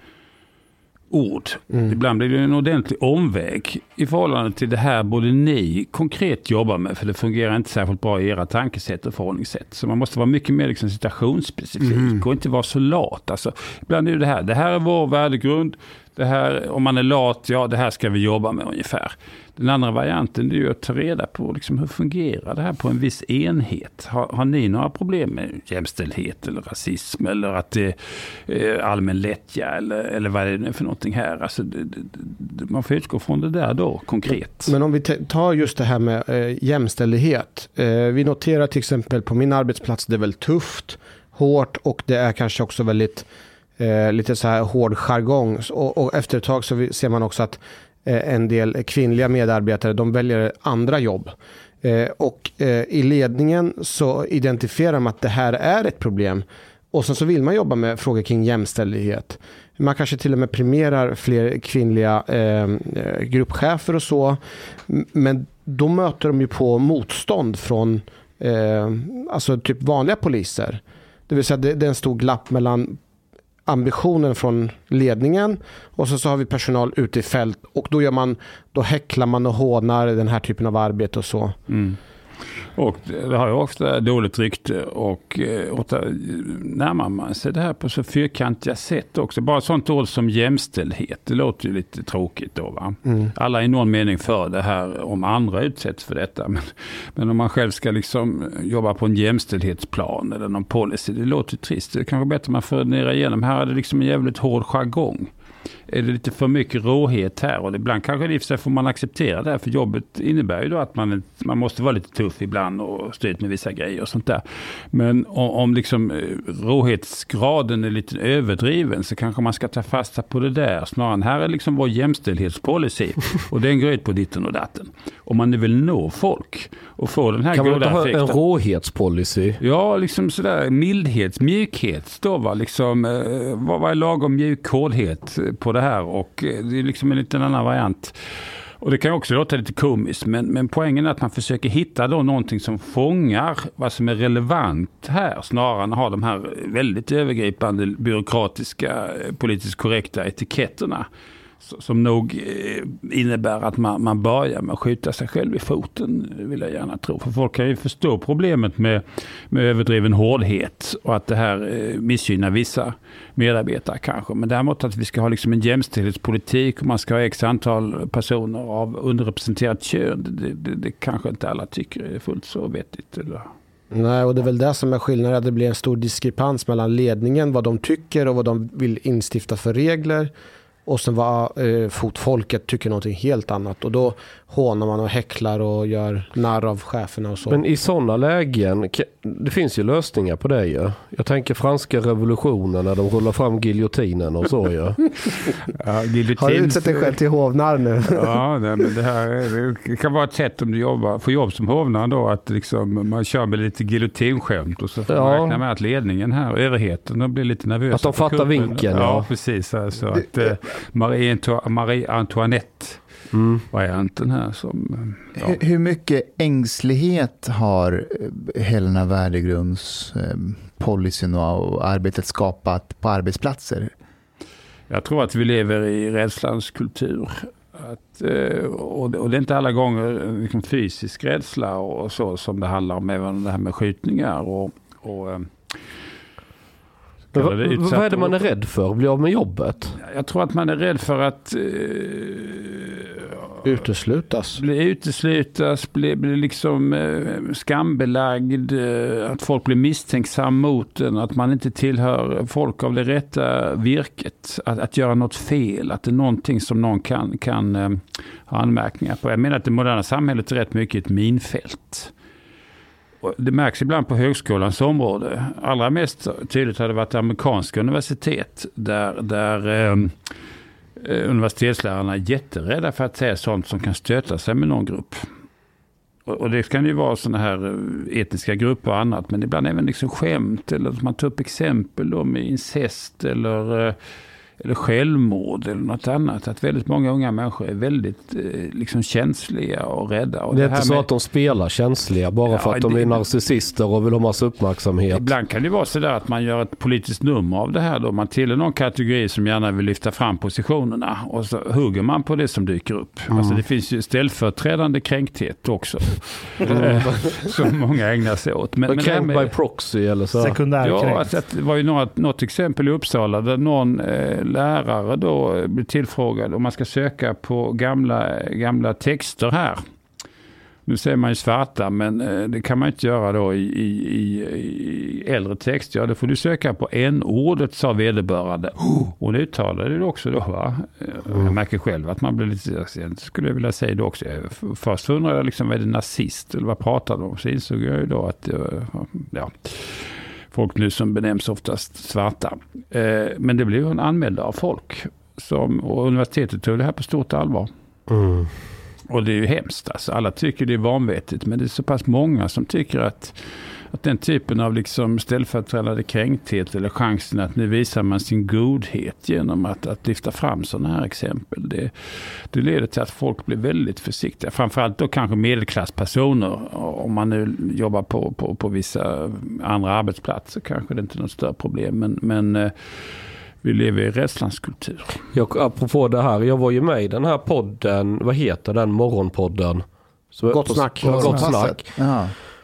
ord. Mm. Ibland blir det en ordentlig omväg i förhållande till det här både ni konkret jobbar med. För det fungerar inte särskilt bra i era tankesätt och förhållningssätt. Så man måste vara mycket mer liksom situationsspecifik mm. och inte vara så lat. Alltså, ibland är det här, det här är vår värdegrund. Det här, om man är lat, ja det här ska vi jobba med ungefär. Den andra varianten är ju att ta reda på liksom, hur fungerar det här på en viss enhet. Har, har ni några problem med jämställdhet eller rasism eller att det är eh, allmän lättja eller, eller vad är det för någonting här? Alltså, det, det, man får utgå från det där då konkret. Men om vi tar just det här med eh, jämställdhet. Eh, vi noterar till exempel på min arbetsplats det är väl tufft, hårt och det är kanske också väldigt eh, lite så här hård jargong. Och, och efter ett tag så ser man också att Eh, en del kvinnliga medarbetare de väljer andra jobb. Eh, och eh, i ledningen så identifierar man att det här är ett problem. Och sen så vill man jobba med frågor kring jämställdhet. Man kanske till och med premierar fler kvinnliga gruppchefer och så. Men då möter de ju på motstånd från alltså typ vanliga poliser. Det vill säga det, det är en stor glapp mellan ambitionen från ledningen och så, så har vi personal ute i fält och då, gör man, då häcklar man och hånar den här typen av arbete och så. Mm. Och det har ju ofta dåligt rykte och eh, ofta närmar man sig det här på så fyrkantiga sätt också. Bara sånt ord som jämställdhet, det låter ju lite tråkigt då. Va? Mm. Alla är i någon mening för det här om andra utsätts för detta. Men, men om man själv ska liksom jobba på en jämställdhetsplan eller någon policy, det låter trist. Det är kanske bättre man funderar igenom. Här är det liksom en jävligt hård jargong är det lite för mycket råhet här. Och ibland kanske det i och för sig får man acceptera det. Här, för jobbet innebär ju då att man, man måste vara lite tuff ibland och stå ut med vissa grejer och sånt där. Men om, om liksom eh, råhetsgraden är lite överdriven så kanske man ska ta fasta på det där. Snarare än här är liksom vår jämställdhetspolicy. Och den går ut på ditten och datten. Om man nu vill nå folk och få den här kan goda man inte ha en råhetspolicy? Ja, liksom sådär mildhet, mjukhet. Då, va? Liksom, eh, vad, vad är lagom mjuk hårdhet på det här? Och eh, det är liksom en liten annan variant. Och det kan också låta lite komiskt, men, men poängen är att man försöker hitta då någonting som fångar vad som är relevant här, snarare än att ha de här väldigt övergripande byråkratiska, eh, politiskt korrekta etiketterna som nog eh, innebär att man, man börjar med att skjuta sig själv i foten, vill jag gärna tro. För folk kan ju förstå problemet med, med överdriven hårdhet och att det här eh, missgynnar vissa medarbetare kanske. Men däremot att vi ska ha liksom en jämställdhetspolitik och man ska ha x antal personer av underrepresenterat kön, det, det, det kanske inte alla tycker är fullt så vettigt. Eller? Nej, och det är väl det som är skillnaden. Att det blir en stor diskrepans mellan ledningen, vad de tycker och vad de vill instifta för regler och sen vad eh, fotfolket tycker någonting helt annat. Och då hånar man och häcklar och gör narr av cheferna och så. Men i sådana lägen, det finns ju lösningar på det ju. Jag tänker franska revolutionen när de rullar fram giljotinen och så ju. ja, giljotin... Har du utsett dig själv till hovnarr nu? ja, nej, men det, här, det kan vara ett sätt om du jobbar, får jobb som hovnarr då, att liksom, man kör med lite giljotinskämt och så får ja. man räkna med att ledningen här, överheten, de blir lite nervösa. Att de fattar vinkeln. Ja, ja. precis. Alltså, att, eh, Marie, Marie Antoinette mm. varianten här. Som, ja. hur, hur, mycket ängslighet har eh, Helena Värdegrunds eh, policyn och arbetet skapat på arbetsplatser? Jag tror att vi lever i rädslans kultur. Att, eh, och det är inte alla gånger liksom fysisk rädsla och så som det handlar om, även det här med skjutningar. och, och vad, vad är det man är rädd för? Bli av med jobbet? Jag tror att man är rädd för att eh, uteslutas. Bli uteslutas, bli, bli liksom eh, skambelagd, eh, att folk blir misstänksam mot en, att man inte tillhör folk av det rätta virket. Att, att göra något fel, att det är någonting som någon kan, kan ha anmärkningar på. Jag menar att det moderna samhället är rätt mycket ett minfält. Det märks ibland på högskolans område. Allra mest tydligt har det varit amerikanska universitet där, där ehm, eh, universitetslärarna är jätterädda för att säga sånt som kan stöta sig med någon grupp. Och, och det kan ju vara sådana här eh, etniska grupper och annat, men ibland även liksom skämt eller att man tar upp exempel då med incest eller eh, eller självmord eller något annat. Att väldigt många unga människor är väldigt eh, liksom känsliga och rädda. Och det är det inte så med... att de spelar känsliga bara ja, för att de är narcissister och vill ha massa uppmärksamhet. Ibland kan det vara så där att man gör ett politiskt nummer av det här. Då. Man tillhör någon kategori som gärna vill lyfta fram positionerna och så hugger man på det som dyker upp. Mm. Alltså det finns ju ställföreträdande kränkthet också. Mm. som många ägnar sig åt. Men, men kränkt med... by proxy eller så? Sekundärkränkt. Ja, alltså, det var ju något, något exempel i Uppsala där någon eh, lärare då blir tillfrågad om man ska söka på gamla, gamla texter här. Nu säger man ju svarta, men eh, det kan man inte göra då i, i, i äldre text. Ja, då får du söka på n-ordet, sa vederbörande. Och hon uttalade det också då. Va? Mm. Jag märker själv att man blir lite, skulle jag vilja säga det också. Först undrade jag liksom, är det nazist eller vad pratar de om? Så insåg jag ju då att, ja folk nu som benämns oftast svarta. Eh, men det blev hon anmäld av folk. Som, och universitetet tog det här på stort allvar. Mm. Och det är ju hemskt. Alltså. Alla tycker det är vanvettigt. Men det är så pass många som tycker att att den typen av liksom ställföreträdande kränkthet eller chansen att nu visar man sin godhet genom att, att lyfta fram sådana här exempel. Det, det leder till att folk blir väldigt försiktiga. Framförallt då kanske medelklasspersoner. Om man nu jobbar på, på, på vissa andra arbetsplatser kanske det inte är något större problem. Men, men eh, Vi lever i rädslans kultur. Jag, apropå det här, jag var ju med i den här podden, vad heter den morgonpodden? Gott snack. Gott snack.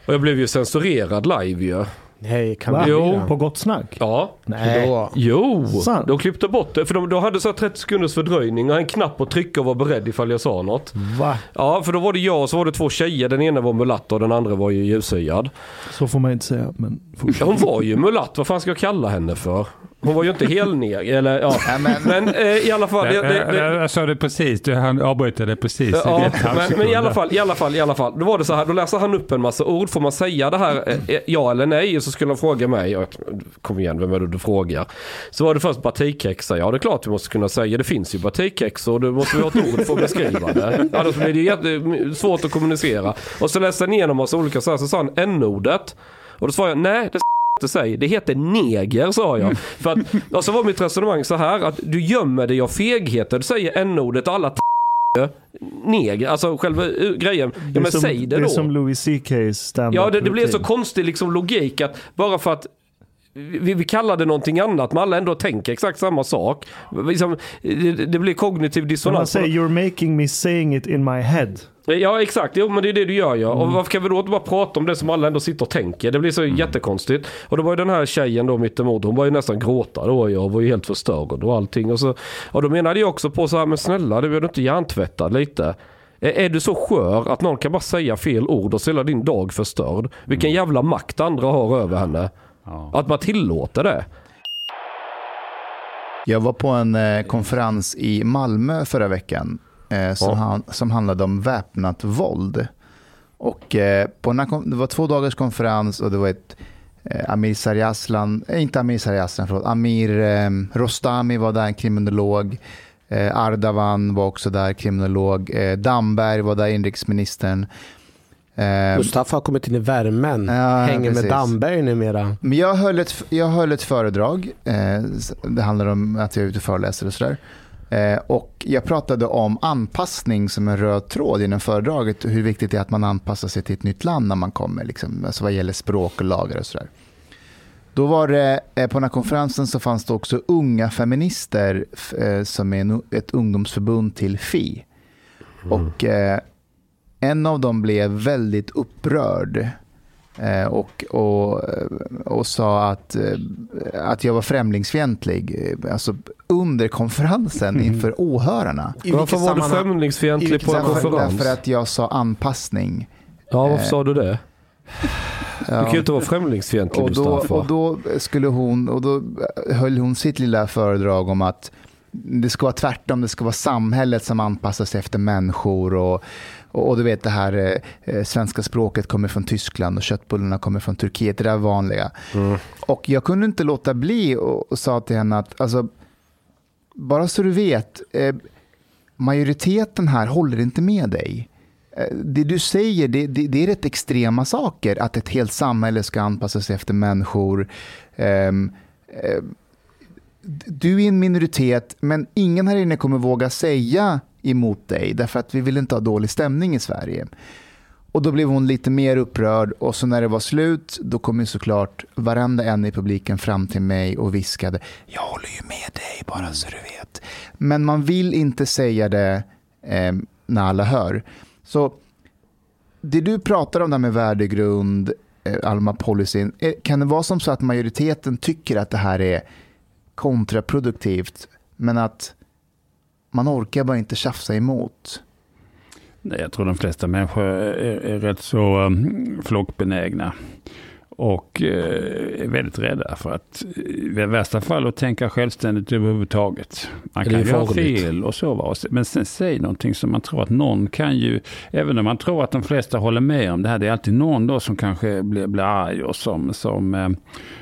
Och jag blev ju censurerad live ju. Nej, kan Va? Jo? På Gott Snack? Ja. Nej. Då. Jo, Sant. de klippte bort det. För de, de hade så här 30 sekunders fördröjning och en knapp att trycka och vara beredd ifall jag sa något. Va? Ja, för då var det jag och så var det två tjejer. Den ena var mulatt och den andra var ju ljushyad. Så får man inte säga, men fortsätt. Hon var ju mulatt, vad fan ska jag kalla henne för? Hon var ju inte helneg, eller ja. Men, Men eh, i alla fall. Det, det, det, Jag sa det precis, du han avbröt det precis. Ja, men, men i alla fall, i alla fall, i alla fall. Då var det så här, då läser han upp en massa ord. Får man säga det här eh, eh, ja eller nej? Och så skulle han fråga mig. Och, kom igen, vem är det du frågar? Så var det först batikhäxa. Ja, det är klart vi måste kunna säga. Det finns ju batikhäxor och då måste vi ha ett ord för att beskriva det. Annars blir det jätte, svårt att kommunicera. Och så läste han igenom massa olika så här. Så sa han n-ordet. Och då svarade jag, nej det säga. Det heter neger sa jag. För att, och så var mitt resonemang så här att du gömmer dig av fegheter. Du säger n-ordet och alla neger. Alltså själva uh, grejen. Ja Det är men som, säg det är då. som Louis CK's stand Ja det, det blir så konstig liksom logik att bara för att vi, vi kallar det någonting annat men alla ändå tänker exakt samma sak. Liksom, det, det blir kognitiv Man dissonans. säger you're making me saying it in my head. Ja exakt, jo men det är det du gör ja. Mm. Och varför kan vi då inte bara prata om det som alla ändå sitter och tänker? Det blir så jättekonstigt. Och då var ju den här tjejen då mittemot, hon var ju nästan gråta då och jag var ju helt förstörd och allting. Och, så, och då menade jag också på så här, men snälla du är du inte hjärntvättad lite? Är är du så skör att någon kan bara säga fel ord och så hela din dag förstörd? Vilken jävla makt andra har över henne. Ja. Att man tillåter det. Jag var på en eh, konferens i Malmö förra veckan eh, som, Ja. han, som handlade om väpnat våld. Och, eh, på den här, det var två dagars konferens och det var ett eh, Amir Sarjaslan, eh, inte Amir Sarjaslan, förlåt, Amir eh, Rostami var där, en kriminolog. Eh, Ardavan var också där, kriminolog. Damberg var där, inrikesministern. Mustafa har kommit in i värmen. Ja, Hänger precis. med Damberg numera. Men jag höll ett, jag höll ett föredrag. Det handlar om att jag är ute och föreläser och sådär. Eh, och jag pratade om anpassning som en röd tråd inom föredraget. Hur viktigt det är att man anpassar sig till ett nytt land när man kommer. Liksom, alltså vad gäller språk och lagar och sådär. Då var det, eh, på den här konferensen så fanns det också unga feminister eh, som är ett ungdomsförbund till FI. Och eh, en av dem blev väldigt upprörd och, och, och sa att, eh, att jag var främlingsfientlig eh, alltså under konferensen inför åhörarna. I Varför var du främlingsfientlig på en konferens? Därför att jag sa anpassning. Ja varför Eh, sa du det? Du kan ju inte vara främlingsfientlig och, då, och då skulle hon, och då höll hon sitt lilla föredrag om att det ska vara tvärtom, det ska vara samhället som anpassar sig efter människor och, och, och du vet det här eh, eh, svenska språket kommer från Tyskland och köttbullarna kommer från Turkiet, det där vanliga. Och jag kunde inte låta bli och, och sa till henne att alltså, bara så du vet, eh, majoriteten här håller inte med dig. Eh, Det du säger, det, det, det är rätt extrema saker. Att ett helt samhälle ska anpassa sig efter människor. Ehm, eh, du är en minoritet, men ingen här inne kommer våga säga emot dig, därför att vi vill inte ha dålig stämning i Sverige. Och då blev hon lite mer upprörd och så när det var slut, då kom ju såklart varenda en i publiken fram till mig och viskade, jag håller ju med dig bara så du vet. Men man vill inte säga det eh, när alla hör. Så det du pratar om där med värdegrund, eh, allmänna policyn, eh, kan det vara som så att majoriteten tycker att det här är kontraproduktivt, men att man orkar bara inte tjafsa emot? Nej, jag tror de flesta människor är, är rätt så um, flockbenägna. Och eh, är väldigt rädda för att i värsta fall att tänka självständigt överhuvudtaget. Man kan farligt. fel och så. Men sen säg någonting som man tror att någon kan ju, även om man tror att de flesta håller med om det här, det är alltid någon då som kanske blir, blir arg och som, som eh,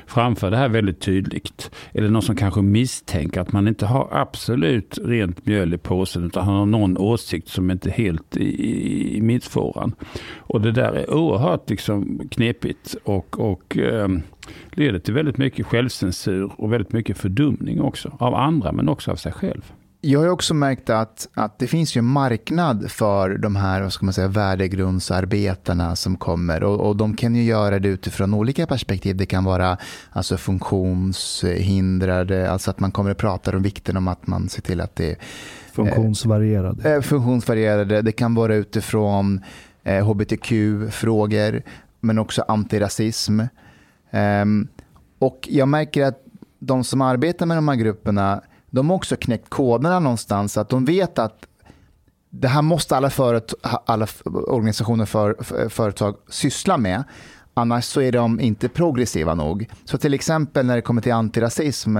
framför det här väldigt tydligt. Eller någon som kanske misstänker att man inte har absolut rent mjöl i påsen utan har någon åsikt som inte är helt i, i, i mittfåran. Och det där är oerhört liksom knepigt och, och eh, leder till väldigt mycket självcensur och väldigt mycket fördumning också. Av andra men också av sig själv. Jag har också märkt att, att det finns ju en marknad för de här vad ska man säga, värdegrundsarbetarna som kommer. Och, och de kan ju göra det utifrån olika perspektiv. Det kan vara alltså, funktionshindrade, alltså att man kommer att prata om vikten om att man ser till att det är Funktionsvarierade. Eh, funktionsvarierade. Det kan vara utifrån eh, hbtq-frågor, men också antirasism. Um, och jag märker att de som arbetar med de här grupperna, de har också knäckt koderna någonstans. Att de vet att det här måste alla, föret alla organisationer för, för, företag syssla med. Annars så är de inte progressiva nog. Så till exempel när det kommer till antirasism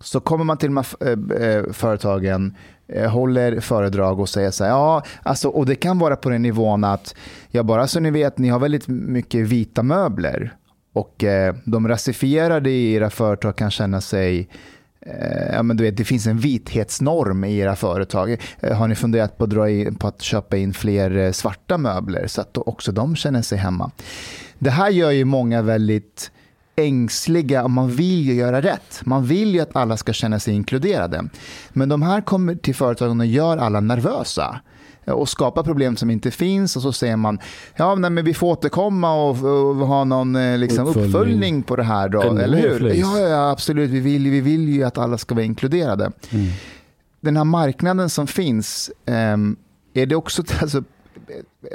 så kommer man till de här eh, eh, företagen Eh, håller föredrag och säger så här, ja, alltså, och det kan vara på den nivån att, ja bara så ni vet, ni har väldigt mycket vita möbler och eh, de rasifierade i era företag kan känna sig eh, Ja, men du vet, det finns en vithetsnorm i era företag. Eh, har ni funderat på att, dra in, på att köpa in fler eh, svarta möbler så att också de känner sig hemma? Det här gör ju många väldigt ängsliga och man vill ju göra rätt. Man vill ju att alla ska känna sig inkluderade. Men de här kommer till företagen och gör alla nervösa och skapar problem som inte finns och så säger man ja nej, men vi får återkomma och, och ha någon eh, liksom, uppföljning. uppföljning. på det här då, en eller hur? Ja, ja, absolut, vi vill, vi vill ju att alla ska vara inkluderade. Mm. Den här marknaden som finns, um, är det också alltså,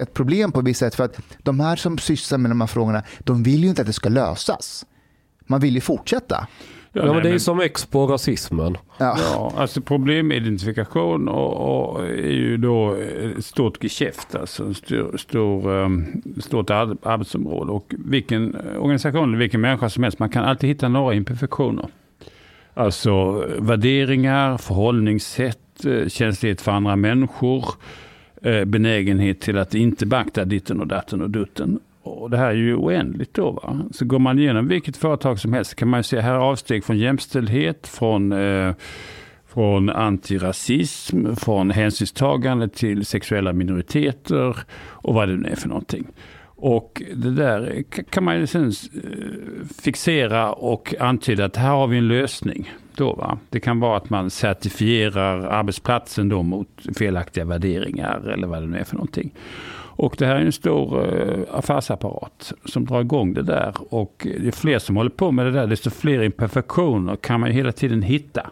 ett problem på vissa sätt för att de här som sysslar med de här frågorna, de vill ju inte att det ska lösas man vill ju fortsätta. Ja, ja men det är ju som Expo rasismen. Ja. ja, alltså problemidentifikation och, och är ju då ett stort geschäft, alltså en stor, stor, um, stort arbetsområde. Och vilken organisation eller vilken människa som helst, man kan alltid hitta några imperfektioner. Alltså värderingar, förhållningssätt, eh, känslighet för andra människor, eh, Eh, benägenhet till att inte beakta ditten och datten och dutten. Och det här är ju oändligt då. Va? Så går man igenom vilket företag som helst kan man ju se här avsteg från jämställdhet, från, eh, från antirasism, från hänsynstagande till sexuella minoriteter och vad det nu är för någonting. Och det där kan man ju sen eh, fixera och antyda att här har vi en lösning. Då, va? Det kan vara att man certifierar arbetsplatsen då mot felaktiga värderingar eller vad det nu är för någonting. Och det här är en stor eh, affärsapparat som drar igång det där. Och ju fler som håller på med det där, desto fler imperfektioner kan man hela tiden hitta.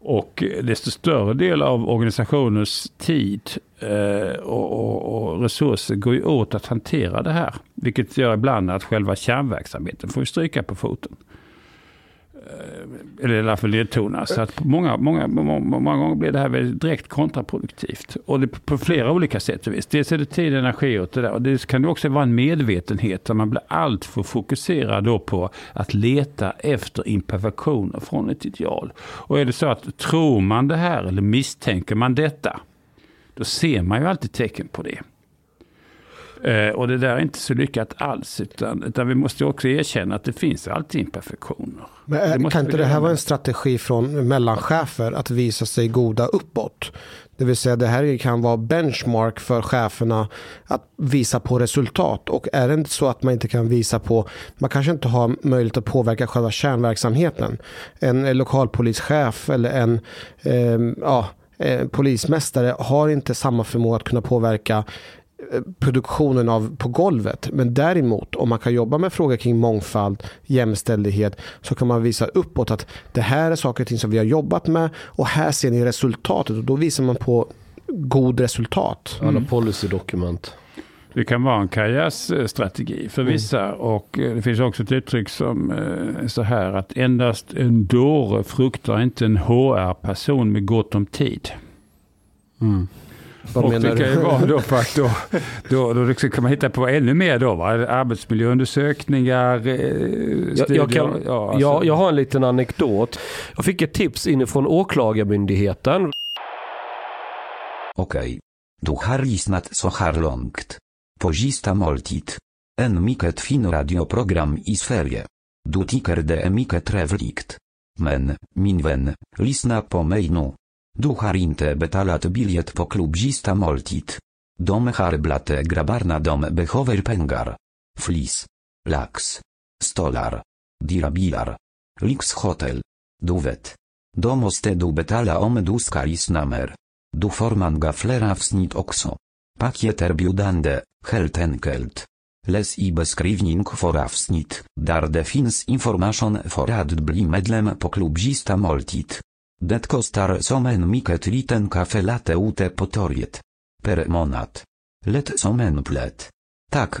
Och desto större del av organisationens tid Eh, och, och, och, resurser går ju åt att hantera det här. Vilket gör ibland att själva kärnverksamheten får stryka på foten. Eh, eller i alla fall ledtonas. Så att många, många, många, många gånger blir det här väldigt direkt kontraproduktivt. Och det på flera olika sätt och vis. Dels är det tid och energi åt det där. Och det kan också vara en medvetenhet där man blir alltför fokuserad då på att leta efter imperfektioner från ett ideal. Och är det så att tror man det här eller misstänker man detta, då ser man ju alltid tecken på det. Eh, och det där är inte så lyckat alls. Utan, utan vi måste också erkänna att det finns alltid imperfektioner. Men är, kan inte det här vara en strategi från mellanchefer att visa sig goda uppåt? Det vill säga det här kan vara benchmark för cheferna att visa på resultat. Och är det inte så att man inte kan visa på, man kanske inte har möjlighet att påverka själva kärnverksamheten. En lokalpolischef eller en eh, ja, polismästare har inte samma förmåga att kunna påverka produktionen av på golvet. Men däremot om man kan jobba med frågor kring mångfald, jämställdhet så kan man visa uppåt att det här är saker och ting som vi har jobbat med och här ser ni resultatet och då visar man på god resultat. Alla mm. policydokument. Det kan vara en karriärstrategi för mm. vissa mm. och eh, det finns också ett uttryck som är eh, så här att endast en dåre fruktar inte en HR-person med gott om tid. Mm. Vad och menar det kan ju vara då för att då, då, då liksom kan man hitta på ännu mer då. Va? Arbetsmiljöundersökningar, eh, studier. Jag, jag, kan, ja, alltså. jag, jag har en liten anekdot. Jag fick ett tips inifrån Åklagarmyndigheten. Okej. Okay. Du har lyssnat så här långt. På sista måltid. En mycket fin radioprogram i Sverige. Du tycker det är mycket trevligt. Men, min vän, lyssna på mig nu. Du har inte betalat biliet på klubzista måltid. De harblate grabarna dom behöver pengar. Flis. Lax. Stolar. Dirabilar. Lix Hotel. Du vet. Då måste du betala om du ska lyssna mer. Du får gaflera wsnit avsnitt också. biudande erbjudande, helt enkelt. Läs i beskrivning för avsnitt, där det finns information för att bli medlem på klubbzista måltid. Det kostar som en mycket liten kaffe latte ute på torget. Per månad. Lätt som en plätt. Tack,